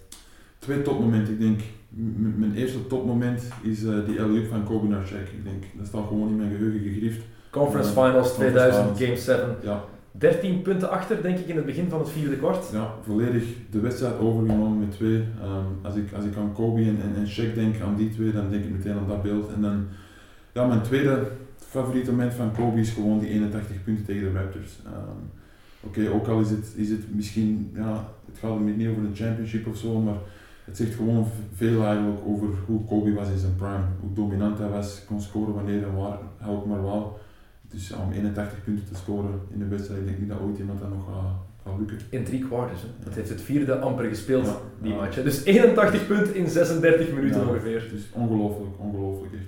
Twee topmomenten, ik denk, m- mijn eerste topmoment is eh, die alley van Kobe naar Shaq. Ik denk, dat staat gewoon in mijn geheugen gegrift. Conference Ja, Finals Conference 2000, Finals. Game 7. Ja, 13 punten achter, denk ik, in het begin van het vierde kwart. ja, volledig de wedstrijd overgenomen met twee. Ehm, als, ik, als ik aan Kobe en, en, en Shaq denk, aan die twee, dan denk ik meteen aan dat beeld. En dan, ja, mijn tweede favoriete moment van Kobe is gewoon die 81 punten tegen de Raptors. Ehm, Oké, ook al is het, is het misschien, ja, het gaat niet over een championship of zo, maar het zegt gewoon veel eigenlijk over hoe Kobe was in zijn prime. Hoe dominant hij was, kon scoren wanneer en waar ook maar wou. Dus ja, om 81 punten te scoren in een wedstrijd, ik denk niet dat ooit iemand dat nog gaat, gaat lukken. In drie quarters. Hè. Dat heeft het vierde amper gespeeld, Ja. die Ja. match. hè. Dus 81 punten in 36 minuten Ja. ongeveer. Dus ongelooflijk, ongelooflijk echt.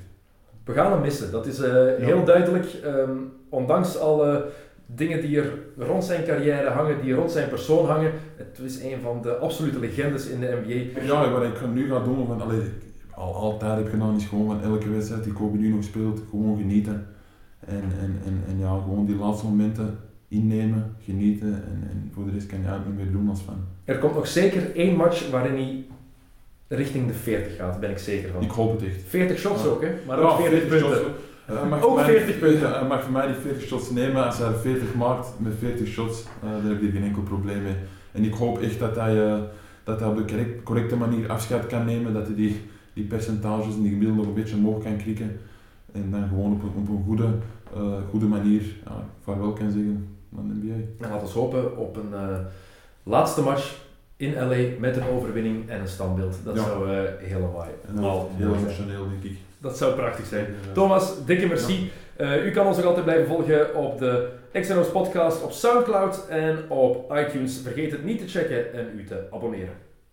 We gaan hem missen, dat is eh, heel duidelijk. Ehm, ondanks alle dingen die er rond zijn carrière hangen, die rond zijn persoon hangen. Het is een van de absolute legendes in de NBA. Ja, wat ik nu ga doen, van, allee, ik al altijd heb gedaan, is gewoon van elke wedstrijd die Kobe nu nog speelt, gewoon genieten. En, en, en, en ja, gewoon die laatste momenten innemen, genieten en, en voor de rest kan je eigenlijk niet meer doen als fan. Er komt nog zeker één match waarin hij richting de 40 gaat, ben ik zeker van. Ik hoop het echt. 40 shots Ja. ook, hè? maar ook 40, punten. shots. Hij mag Ook voor mij- 40 punten. Hij mag voor mij die 40 shots nemen. Als hij er 40 maakt met 40 shots, eh dan heb je geen enkel probleem mee. En ik hoop echt dat hij, eh, dat hij op de correct- correcte manier afscheid kan nemen. Dat hij die, die percentages en die gemiddelde nog een beetje omhoog kan krikken. En dan gewoon op een, op een goede, eh, goede manier ja, vaarwel kan zeggen aan de NBA. En laten we hopen op een laatste match in LA met een overwinning en een standbeeld. Dat Ja. zou eh, helemaal is heel emotioneel, denk ik. Dat zou prachtig zijn. Thomas, dikke merci. Eh, u kan ons ook altijd blijven volgen op de XNO's podcast, op Soundcloud en op iTunes. Vergeet het niet te checken en u te abonneren.